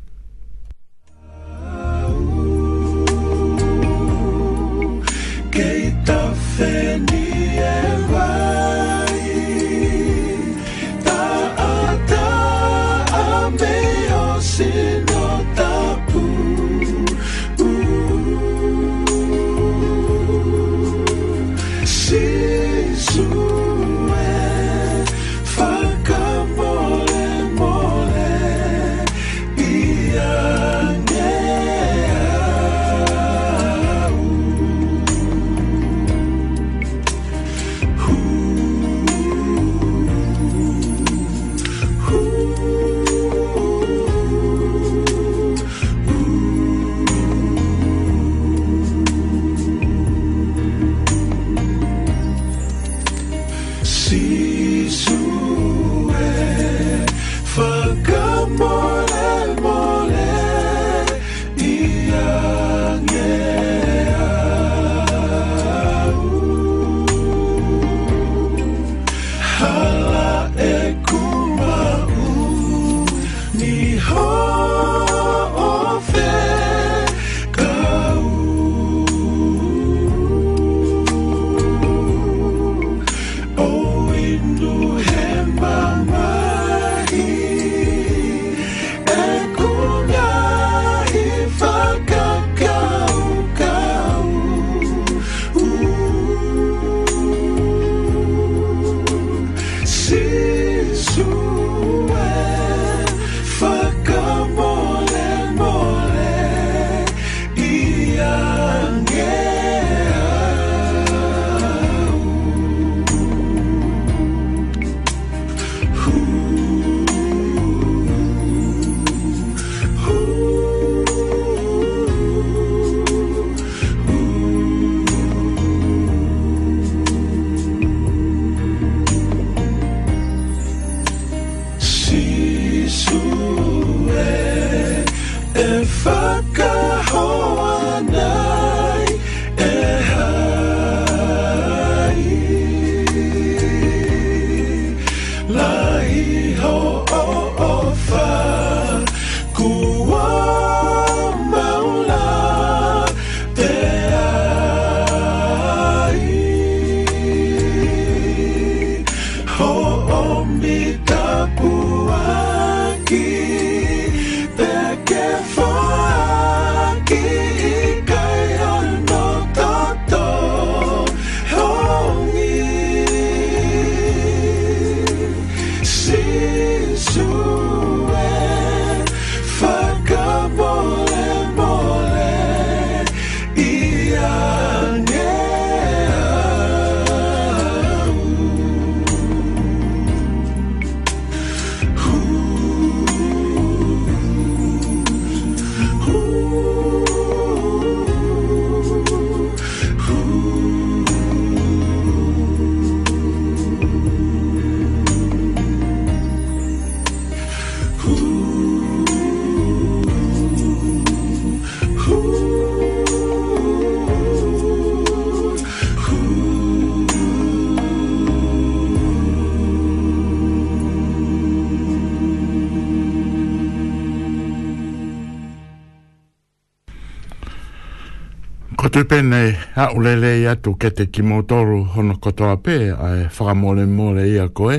Tupe nei, a ulele i atu ke te kimotoro hono kotoa pē, ai whakamole mole i a koe.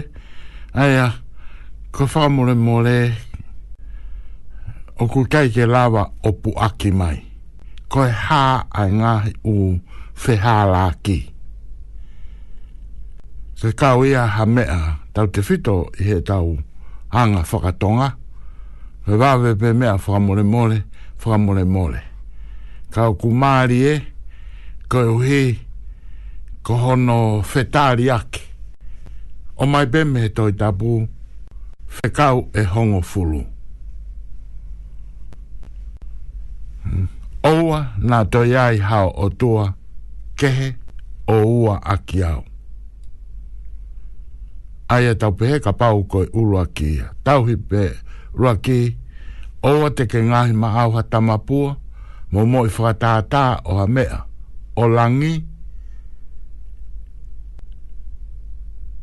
Ai a, ko whakamole mole, o kukai ke lawa o puaki mai. Koe hā ai ngā u whehāla ki. Se kau ia ha mea, tau te whito i he tau anga whakatonga, Me vawe pe mea whakamole mole, whakamole mole. Kau kumari e, koe uhi, ko hono whetari ake. O mai beme he toi tabu, whekau e hongo fulu. Hmm. Oua nā toi ai hao o tua, kehe o ua aki au. Aia e tau pehe ka pau koe urua kia, tau hi pe rua ki, oua te ke ngahi maha tamapua, mō moi whakatātā o a mea o langi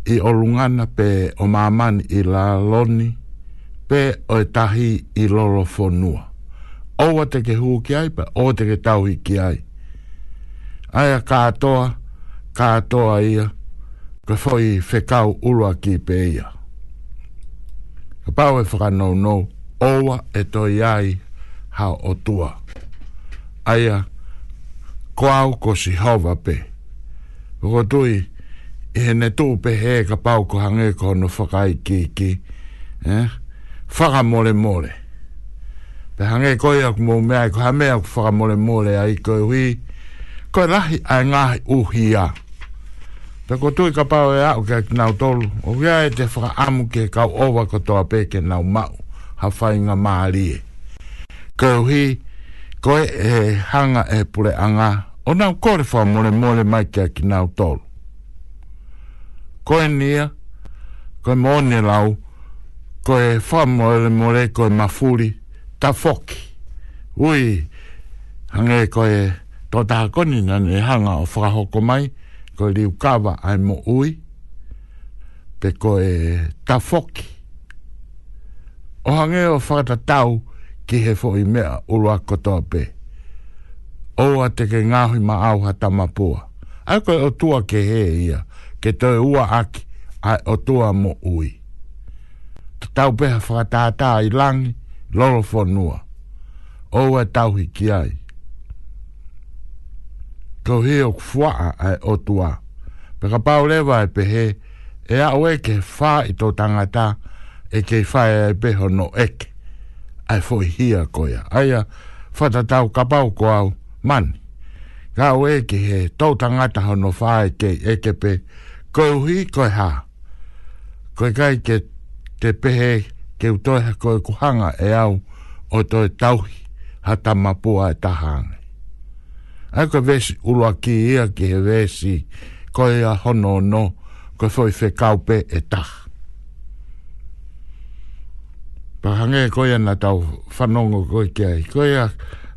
i o lungana pe o maman i la loni pe o e tahi i lolo fonua o te ke huu ki ai pe o te ke tau i ki ai ai a katoa katoa ia ka foi fekau ulua ki pe ia ka pau e whakanau nou owa e toi ai ha o tua aia ko au ko si hawa pe. Ko tui, e ne tō pe he ka pau ko hange ko no whakai ki ki. Eh? Whaka mole mole. Pe hange ko i aku mō mea i ko ha mea whaka mole mole a i ko i hui. Ko rahi a ngahi uhi a. Pe ko tui ka pau e au ke ki nau tolu. O kia e te whaka amu ke kau owa ko toa pe ke nau mau. Ha whai ngā maa rie. Ko i hui, ko e hanga e pule anga. Ko O nau kore wha mole mole mai kia ki nau tolu. Koe nia, koe mone lau, koe wha mole mole koe mafuri, ta foki. Ui, hange koe tō taha na nane hanga o whakahoko mai, koe liu kawa ai mo ui, pe koe ta foki. O hange o whakata tau ki he fo i mea urua pei oa te ke ngāhi ma au ha tamapua. Ai koe o tua ke he ia, ke toi ua aki, ai o tua mo ui. Ta tau peha whakatātā i langi, lolo whanua. Oa e tau hi ki ai. Ko he o kfua'a ai o tua. Peka pau lewa e pehe, e a oe ke whā i tō tangata, e ke whā e peho no eke. Ai foi hia koia. Aia, whatatau kapau ko au. Ko au man ka we ke to tanga ta no fa ke e ke pe ko hi ko ha ko kai ke te pe he ke to ha ko ku hanga e au o to tau ha ta ma po e a ta han ai ko ves u lo ki e ke vesi ko ya hono no ko foi fe kaupe e ta Pahange koe na tau whanongo koe kia i. Koia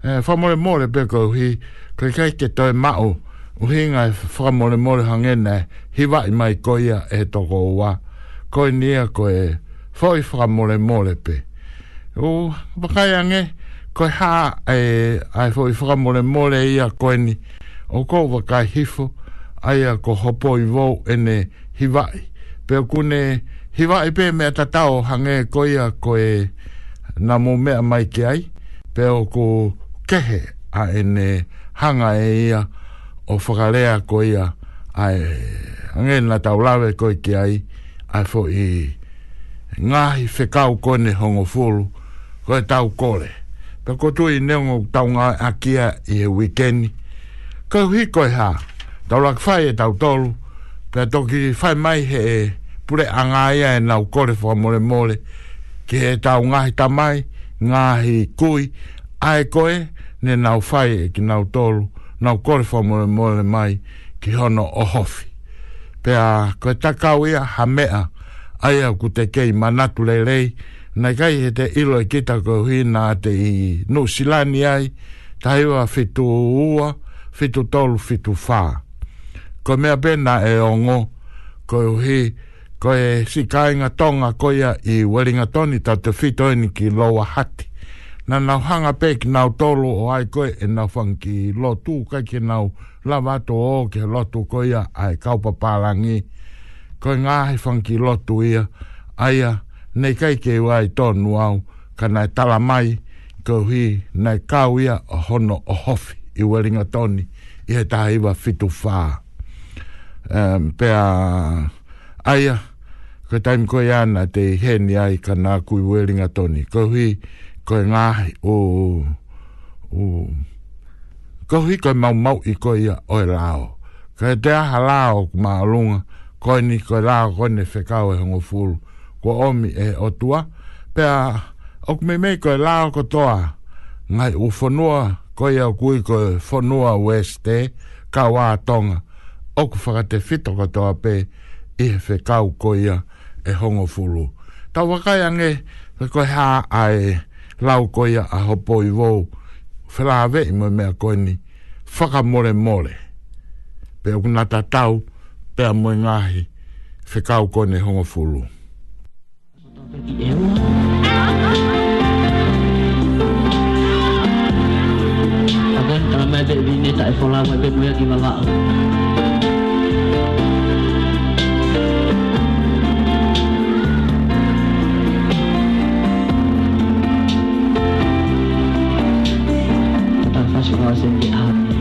fa more more be go hi kai te toi mao e u hi ngai fa more more hangena hi va mai koia e to go wa nia ko e foi fa more more pe o ba ange Koi ha e ai foi fa more more ia ko ni o ko va kai hifo ai a ko hopo i vo ene hi va pe ku ne hi va pe me ta tao hange koia ko e na mo mai ki ai pe o ko tehe a ene hanga e ia o whakarea ko ia ai e angen na taulawe ko i ki ai ai e fo i ngahi whekau kone hongo fulu ko e tau kore pe ko tu i neongo tau ngā akia i e weekend ko hi koi ha taulak fai e tau tolu pe toki fai mai he e pure anga ia e nau kore fwa mole mole ki e tau ngahi tamai ngahi kui ai e koe e ne nau fai e ki nau tolu, nau kore fo mole mole mai ki hono o hofi. Pea koe takau ia ha mea, aia ku te kei manatu lei lei, na kai he te ilo e kita ko hui nā te i nu silani ai, tai wa fitu ua, fitu tolu, fitu whā. Ko mea pena e ongo, ko hui, ko e si kainga tonga koia i Wellington tonu tau te fito ni ki loa hati na nau hanga pek nau tolu o ai koe e nau whanki lotu kai ke nau lava to o ke lotu koia ai kaupa pārangi koe ngā hei whanki lotu ia aia nei kai ke wai tonu au ka nai tala mai ko hi nei kau ia o hono o hofi i weringa toni i he tāhi wa fitu whā um, pēr aia ko taim koe ana te heni ai ka nā kui weringa toni ko hi koe ngāhi o o oh. koe hi koe mau mau i koe ia oe lao koe te aha o kuma alunga koe ni ko lao ko ne whekau e hongo ko koe omi e o tua pia ok me me la o ko toa ngai u whanua koe au kui koe whanua west e eh, ka wā tonga ok whakate fito ko toa pe i he whekau koe ia e hongo fulu tau wakai ange koe ha ai lau koia a hopo i vou whelawe i mo mea koe ni whakamore more pe o kuna tatau pe a moe ngahi whekau koe ne hongo fulu Thank you. 喜欢是你啊。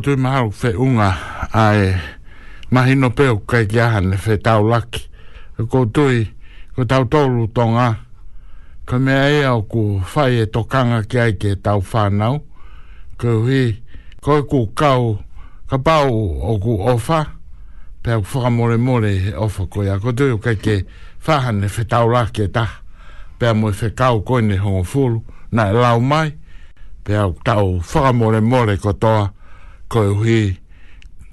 tatu mahalo fe unga ae mahino peo kai ki ahane fe tau laki e ko tui ko tau tolu tonga ka mea ea o ku fai e tokanga ki ai ke tau whanau ko hui ko e ku kau ka pau o ku ofa pe au whaka mole mole ofa ko ia ko tui o kai ke whahane fe tau laki e ta pe a moe fe kau koine hongo fulu na e lau mai pe au tau whaka more mole ko toa koe hui,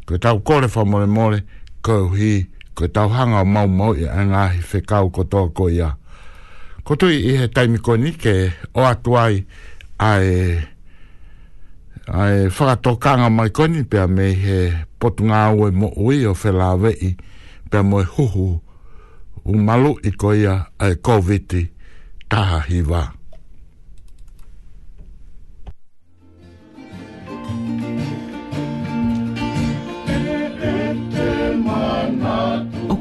koe tau kore wha mole mole, koe hui, tau hanga o mau mau i angahi whekau ko tō ko ia. Ko tui i he taimi ko ni ke o atu ai ai ai whakato mai ko ni pia me he potu ngā ue mo ui o whela wei pia mo huhu u malu i ko ia ai covid taha hi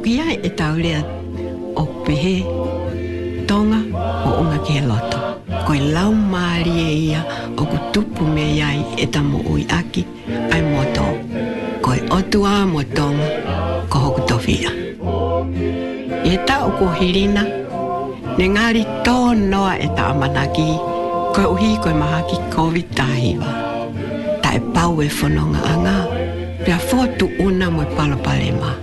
pia e taurea o pehe tonga o unga ki he loto. Ko lau maari e ia o ku tupu me iai e tamo ui aki ai moto. Ko e otu a mo tonga ko hoku tofia. E ta o ku hirina, ne ngari tō noa e ta amanaki ko uhi ko e maha ki COVID tahiwa. Ta e pau e whanonga anga, pia fōtu una mo e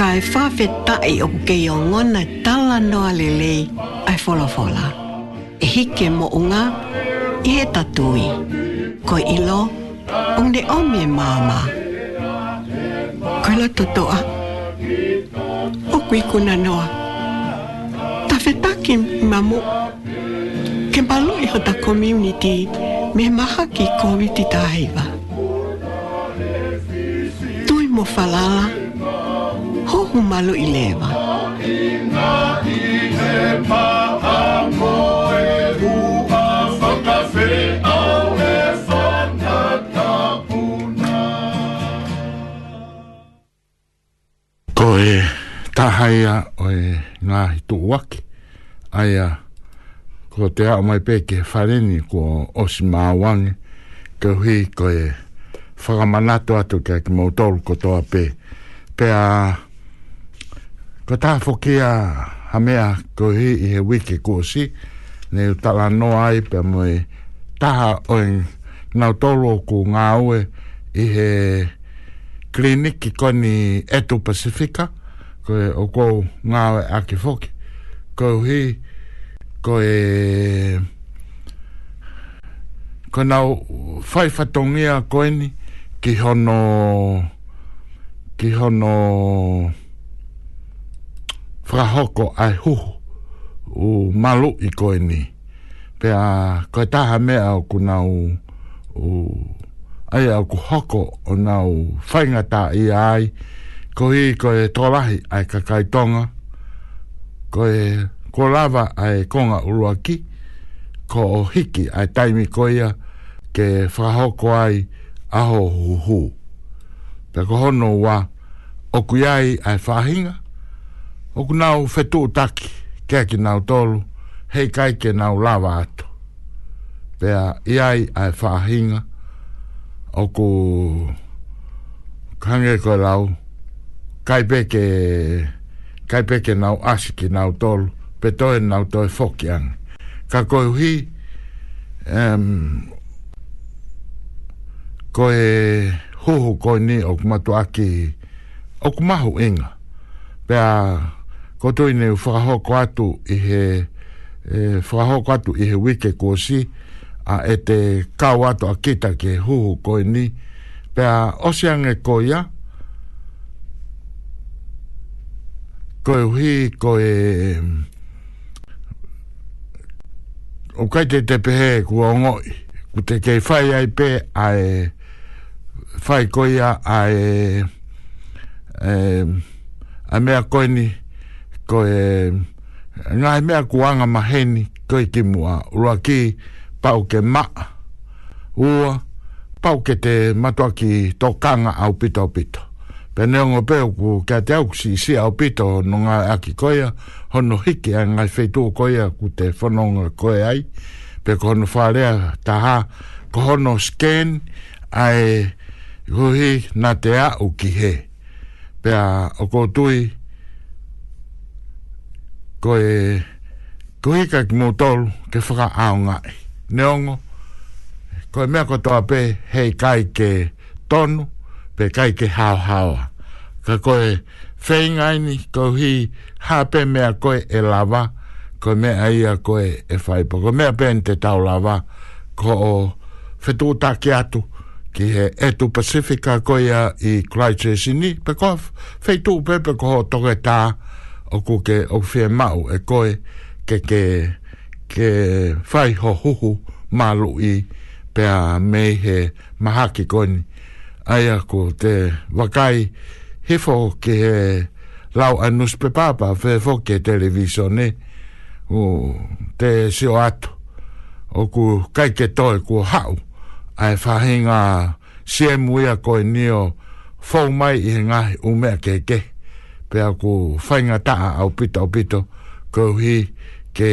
kai fa fe tai o ke yo ngona tala no alele ai fola fola e hike mo unga i he tatui ko ilo ong de omie mama ko la totoa o kui kuna noa ta fe ke mamu ke balo i hota community me maha ki kovi ti ta tui mo falala ho humalo i leva. Ko e tahaia o e ngā hitu uake, aia ko te ao mai peke whareni ko osi māwangi, ko hui ko e whakamanato atu kia ki mautolu ko toa pe, pe a ko ta fo a ha me ko he i he wiki ko si u tala no ai pe mo Taha ta nau o en na tolo ko ngā ue i he klinik ki koni Eto Pacifica ko e o ko ngā ue a ki fo ke ko he ko e ko nau fai fatongia ko eni ki hono ki hono whakahoko ai huhu o malu i koe ni. Pe a koe taha mea o ku nau o ai au ku hoko o nau whaingata i ai ko i koe tolahi ai kakai tonga koe ko lava ai konga urua ki ko o hiki ai taimi ia ke whakahoko ai aho huhu. Pe ko hono wa okuyai ai whahinga Oku nau fetu utaki, kia ki nau tolu, hei kai ke nau lava ato. Pea iai ai whahinga, oku kange koe lau, kai peke, kai peke nau asi ki nau tolu, petoe nau toi fokianga. Ka koe hi, um, koe huhu koe ni oku matu aki, oku mahu inga. Pea, koto ine whakaho ko i he e, whakaho ko atu i he wike kosi a e te kau atu a kita ke huhu ko ni pe a osiange ko koe hui ko o kai te te pehe kua ongoi ku te kei fai ai pe a e whai ko a e e a mea koini ni ko e ngai mea kuanga maheni ko i ki mua ura ki pau ke ma ua pau ke te matua ki tō kanga au pito au pito pe neongo peo ku kia te au si si au pito no ngai aki koia hono hiki a ngai feitua koia ku te whanonga koe ai pe ko hono whārea taha ko hono scan ai huhi na te au ki he pe a okotui tui ko e ko i ka ki mō tolu ke whaka aonga neongo ko e mea kotoa pe hei kai ke tonu pe kai ke hao hao ka ko e ngai ni ko hi hape mea ko e e lava ko e mea ia ko e e whaipa ko mea pe te tau lava ko o whetuta ki atu ki he etu pasifika ko ia i Christchurch ni pe ko whetu pe pe ko toke taa o ko ke o fie mau e koe ke ke ke fai ho huhu malu i pe a mei he maha ki koni ai a ko te wakai hefo ke he lau anus pe papa fe fo ke televisione o te sio ato o ku kai ke toi ku hau ai fahinga siemu ia koe nio fau mai i ngahi umea ke ke pe ko fainga ta au pito pito ko hi ke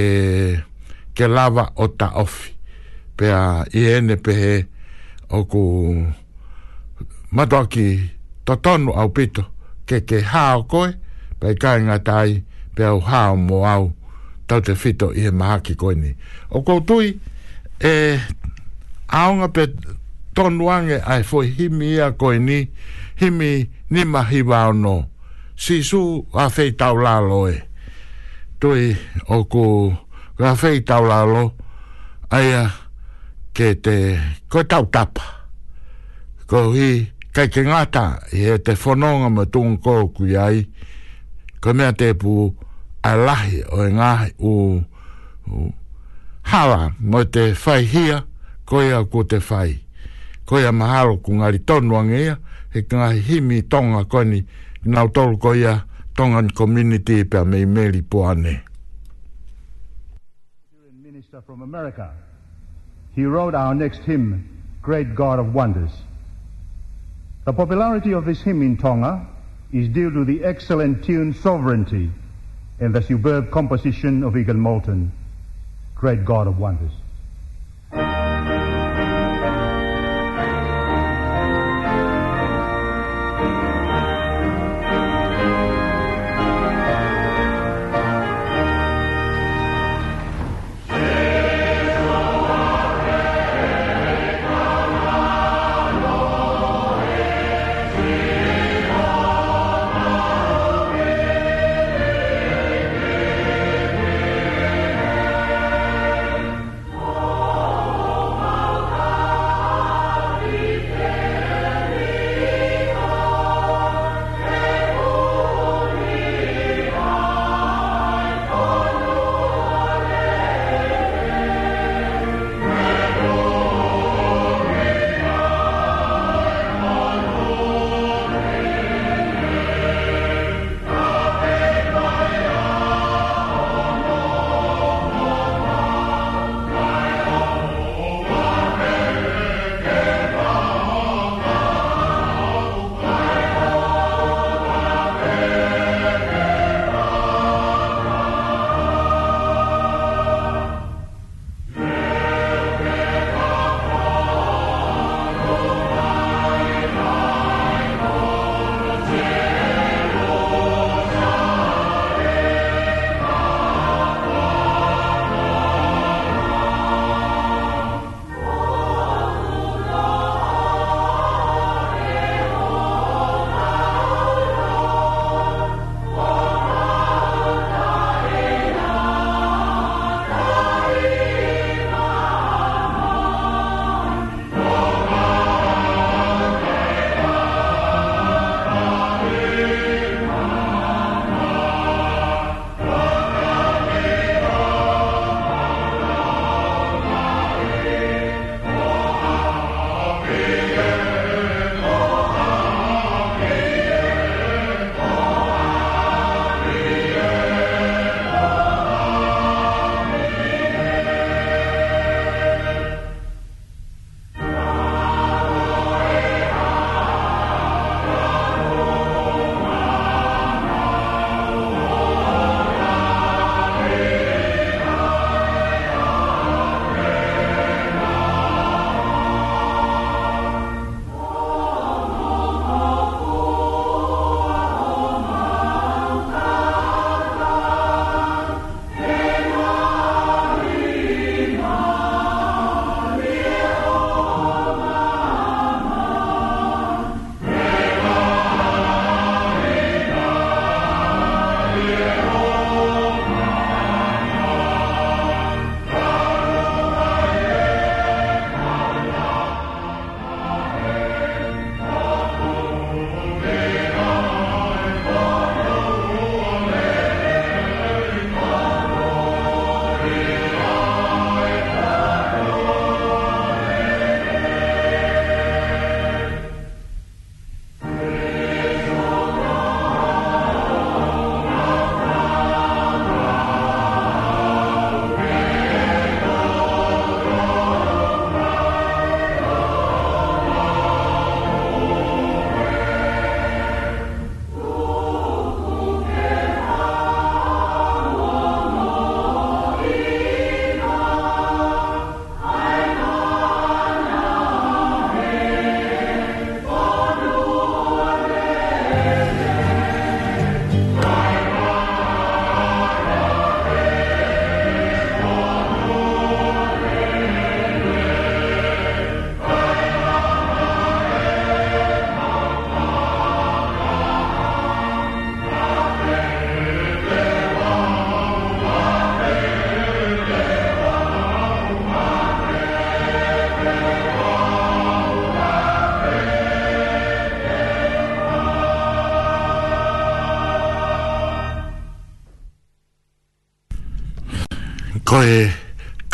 ke lava o ta ofi pe a i ene pe o ko matoki totonu au pito ke ke hao koe pe kai tai pe au hao mo au tau te fito i he ki koe ni o ko tui e aonga pe tonuange ai foi himi ia koe ni himi ni mahi wao no si su a fei tau lalo e. Toi o ku a fei tau lalo aia ke te ko tau tapa. Ko hi kai ke ngata i e te whanonga ma tūn kōku i ai ko mea te pū a lahi o e ngahi u, u hala mo te whai hia ko ia ko te whai. Ko ia mahalo ku ngari tonuangea he ngahi himi tonga koni ni nau tolu ko ia Tongan community per mei meli poane. Minister from America, he wrote our next hymn, Great God of Wonders. The popularity of this hymn in Tonga is due to the excellent tune Sovereignty and the superb composition of Egan Moulton, Great God of Wonders.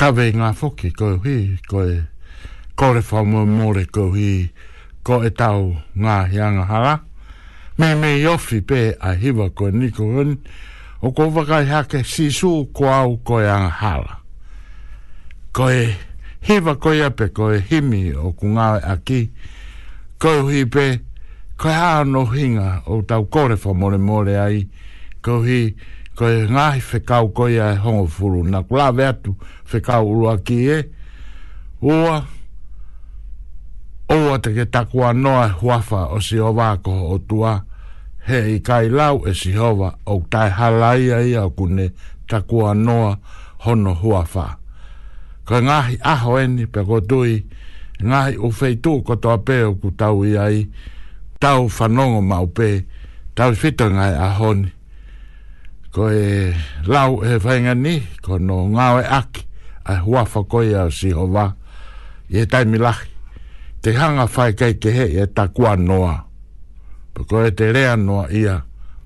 kawe ngā whoki ko hi, ko e kore whao mō mōre ko hi, ko e tau ngā hianga hara. Me me iofi pē a hiwa ko niko hun, o ko wakai hake su ko au ko e anga hara. Ko e hiwa ko e pe ko e himi o ku ngā ki ko hi pē, ko e hā no hinga o tau kore whao mōre mōre ai, ko hi, ko e ngahi whekau koe e hongo furu na kula veatu whekau urua ki e ua ua te ke takua noa huafa o si o vāko o tua he i kai lau e si hova o tai halaia ia o kune takua noa hono huafa ko ngahi aho eni pe kotui ngahi u ko kotoa peo ku tau iai tau whanongo maupe tau fitanga e ahoni ko e lau e whainga ni ko no ngāwe aki a huafa koe au si hova i e taimi lahi te hanga whai kei te he e takua noa pa ko e te rea noa ia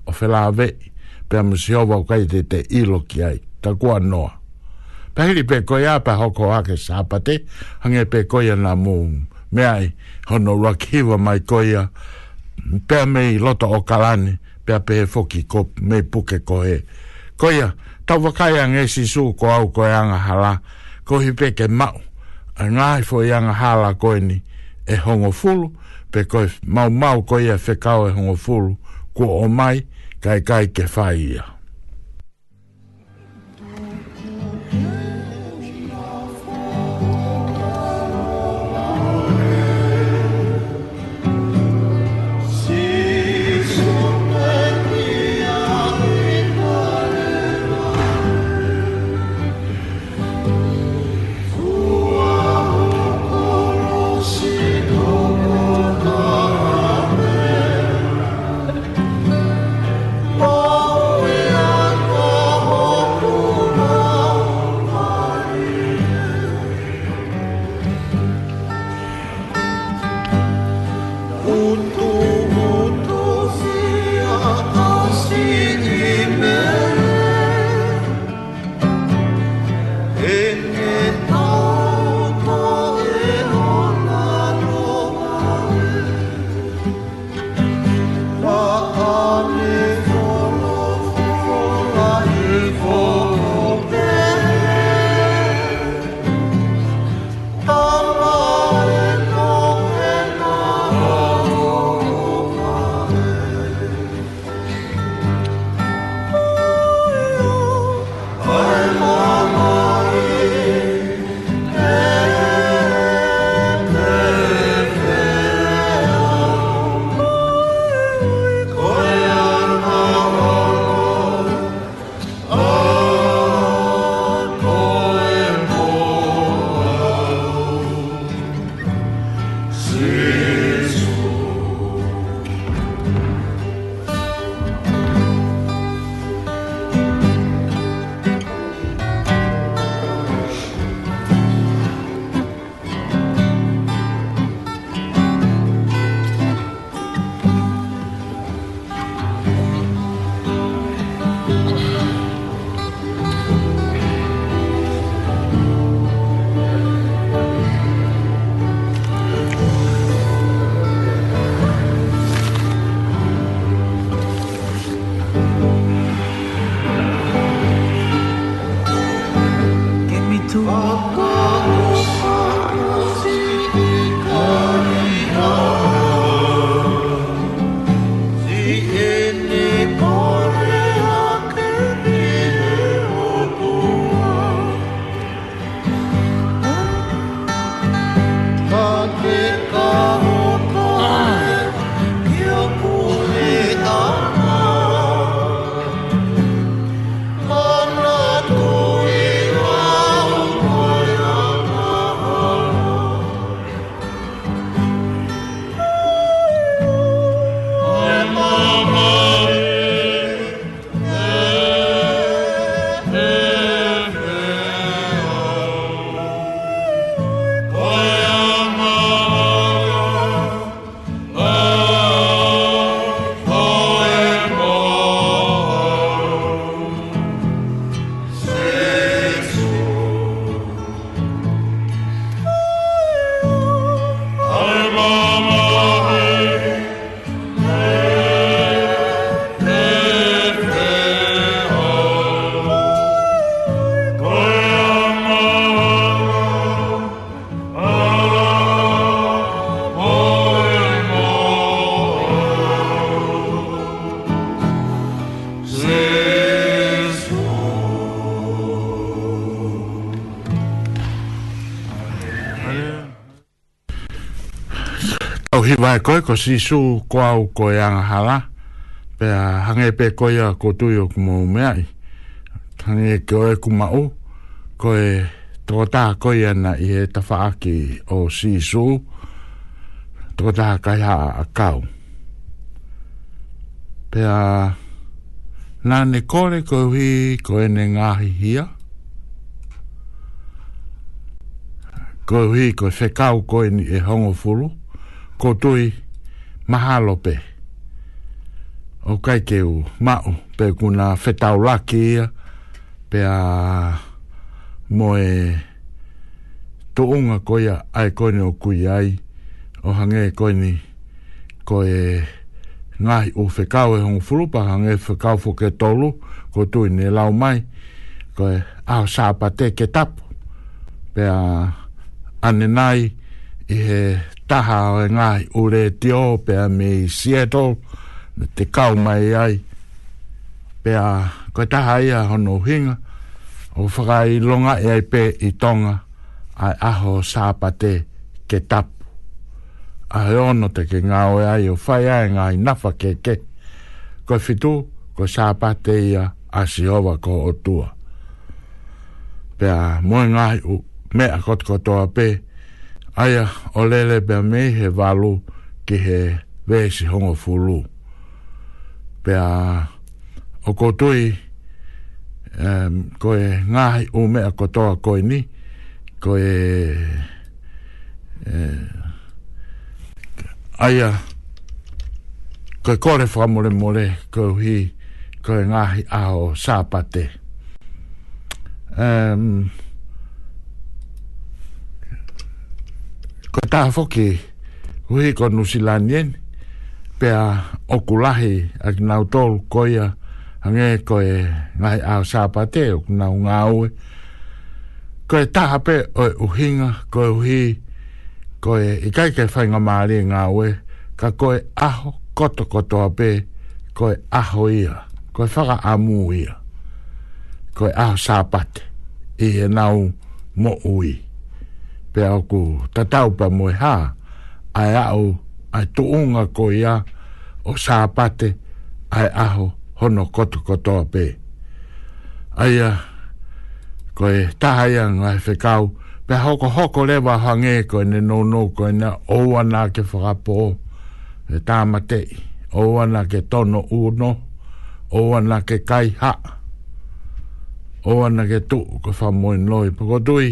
o whela ave pe amu si hova o kei te te ilo ki ai takua noa pa hiri pe koe a pa hoko ake sāpate hange pe koe na mō mea i hono rakiwa mai koe a pe me loto o kalani pe pehe foki ko me puke ko he. Ko ia, tau wakai ang e si su ko au ko e anga hala, ko hi peke mau, a ngai fo i anga hala ko e ni e hongo fulu, pe ko e mau mau ko ia fekau e hongo fulu, ko o mai, kai kai ke fai ia. Wai koe ko si su kwao ko e angahara Pe a hange pe koe a kotui o kumo umeai Hange ke oe kuma u Ko e tōtā koe ana i e tawhaaki o si su Tōtā kai haa a kau Pe a Nā ne kore koe hui ko e ne ngāhi hia Koe hui koe whekau koe ni e hongo furu kotui mahalo pe o kai ke o mau pe kuna fetau laki ia pe a moe to unga koia ai koine o kui ai o hange koine ko e ngai o whekau e hongo furupa hange whekau fo ke tolu ko tui ne lau mai ko e au sāpa te ke tapu pe a anenai nai i he taha o e ngai o re te o pea me Seattle te kau mai ai pea koe taha ia hono hinga o whakai longa e ai pe i tonga ai aho sāpate ke tapu a he ono te ke ngā oe ai o whai ai ngai nafa ke ke koe fitu koe sāpate ia a si owa ko o tua pea moe ngai u mea kotkotoa pea Aia, o lele pia me he valu ki he vesi hongo fulu. Pia, o kotui, um, ko e ngahi ume a kotoa ko ni, ko e... Uh, aia, ko e kore whamore mole, ko hi, ko e ngahi aho sāpate. Um, pe ta fo ke we ko nu silanien pe a okulahi a na tol ko ange ko e na a sa pa na un au ko e ta pe o uhinga ko e uhi ko e i kai ke fa nga mali e nga we ka ko e aho koto koto a pe ko e aho ia ko e whaka amu ia ko e aho sa pate i e mo ui pe au ko tatau pa moe ha ai au ai tuunga ko ia o sāpate ai aho hono koto kotoa pe ai a ko e tahaia ngai whekau pe hoko hoko lewa hange ko e ne nono ko e na oua nā ke whakapo e tāmatei oua nā ke tono uno oua nā ke kai ha oua nā ke tu ko whamoin loi pako tui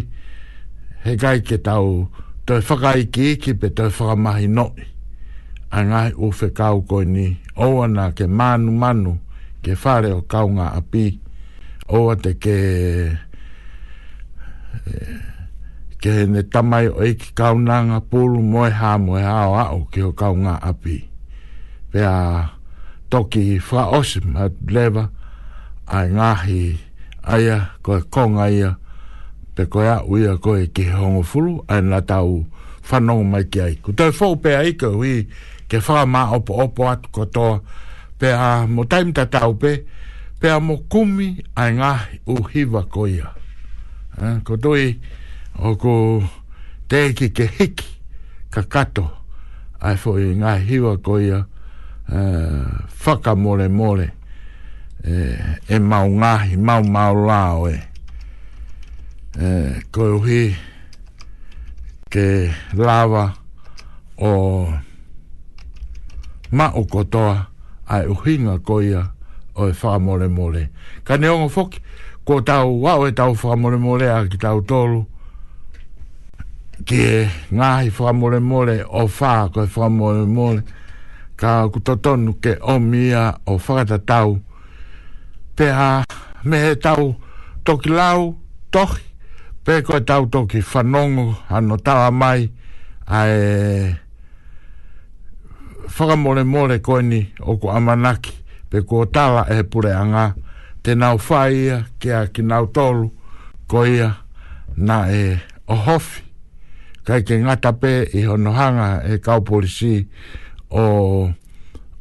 he gai ke tau toi whakai ki iki pe toi whakamahi noi. A ngai o whi kau koi ni, oa nā ke manu manu ke whare o kaunga api, oa te ke ke ne tamai o iki kaunanga pulu moe hā moe hā o au ke o kaunga api. pea toki wha osim at lewa, ai ngahi aia koe konga ia, ko e konga ia, pe koe au ia koe ki he hongo fulu ai nga tau whanongo mai ki ai ku tau whau pe ai ka ke wha ma opo opo atu kotoa pe a mo taim ta tau pe pe a mo kumi ai ngā uhiwa koe ia ko tui o ko te ki ke hiki ka kato ai fo i ngā hiwa koe ia e, whaka mole mole e, e mau ngahi mau mau lao e eh, koe ke lava o ma o kotoa ai uhinga koia o e wha mole mole. Ka neongo foki, ko tau wau e tau wha mole mole a ki tau tolu, ki e ngahi wha mole mole o wha ko e wha mole mole, ka kutotonu ke o mia o whakata tau, pe a me he tau toki lau, tohi, pe ko tau to ki fanongo ano tawa mai ai fora mole mole ko ni o ko amanaki pe ko tawa e pure anga te nau faia ke a ki nau tolu ko ia na e o hofi kai ke ngata pe i honohanga e kau polisi o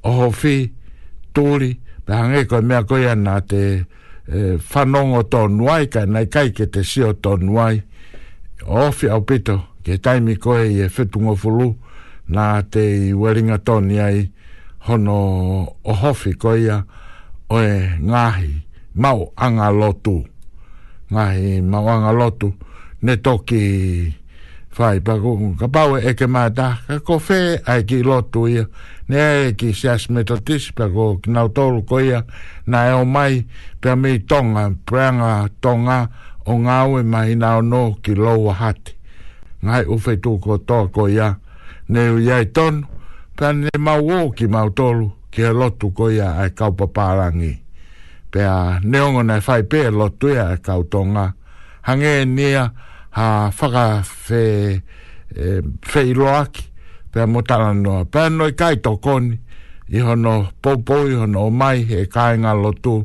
o hofi tuli pe hangi ko mea ko ia na te E, whanongo tōnu ai, kai nei kai ke te sio tōnu ai. Ofi au pito, ke taimi koe i e whetungo fulu, nā te i weringa tōni ai, hono o hofi koe ia, o e ngāhi, mau anga lotu. Ngāhi mau anga lotu, ne toki whai pakungu. Ka pau e ke mātā, ka kofē ai ki lotu ia, ne ki se asme to tis pe na to ru na e mai pe me tonga pranga tonga o nga we mai na no ki lo hat ngai u fe tu ko to ko ia ne u ia ton pe ne ma wo ki ma to ki a lotu ko ia ai e kau paparangi pe a ne ongo na fai pe lotu ia ai e kau tonga hange e nia ha faka fe e, fe iloaki pia mo tala noa. Pia noi kai to koni, iho no popo, iho no mai, he kai ngā lotu,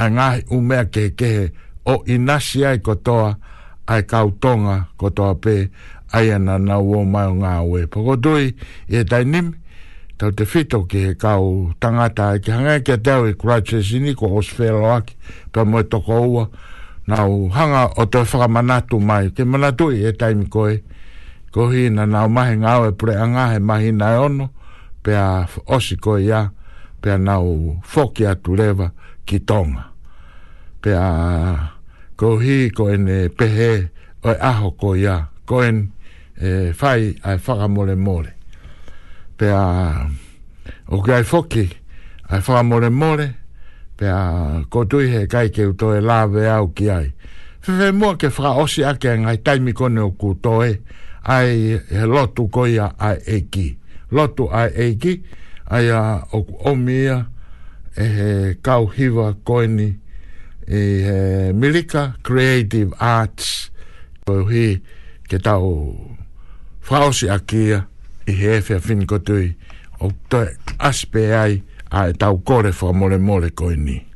ai ngai umea ke kehe, o inasi ai kotoa, ai kautonga kotoa pē, ai ana na uo mai o ngā ue. Pako tui, i e tai tau te fito ki he kau tangata, ai ki hangai e kia teo i kuraitse sini, ko hosfero aki, pia moe toko ua, na u hanga o te whakamanatu mai, ke manatui e taimi koe, kohi na nao mahi ngāo e pure anga he mahi nai ono pe a osi koe ia pe a nao foki atu lewa ki tonga pe a kohi koe ne pehe oi aho koe ia koe ne fai a whakamore more pe a o ke ai foki a whakamore more pe a kotui he kai ke toe lawe au ki ai fe mua ke whaka osi ake ngai taimi kone o kutoe. Eh ai he lotu koia ai eki lotu ai eki ai a oku omia e he kau hiva koini e he milika creative arts koi hi ke tau whaosi a kia i he efe a finko tui o te aspe ai ai e tau kore wha mole mole koini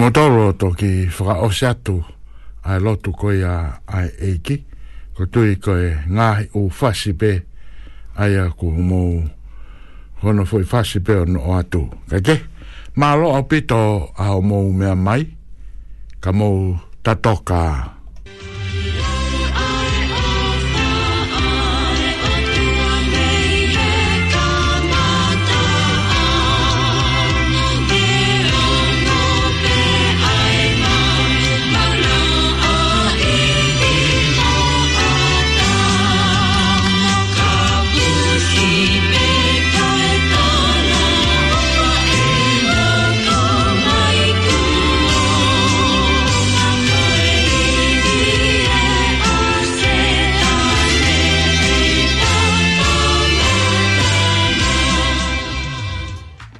motoro to ki fra osatu ai lotu ko ia a eki ko tu i ko nga u fasi pe ai a ku mo hono foi fasi pe no atu ka ke ma lo opito a mo me mai ka mo tatoka toka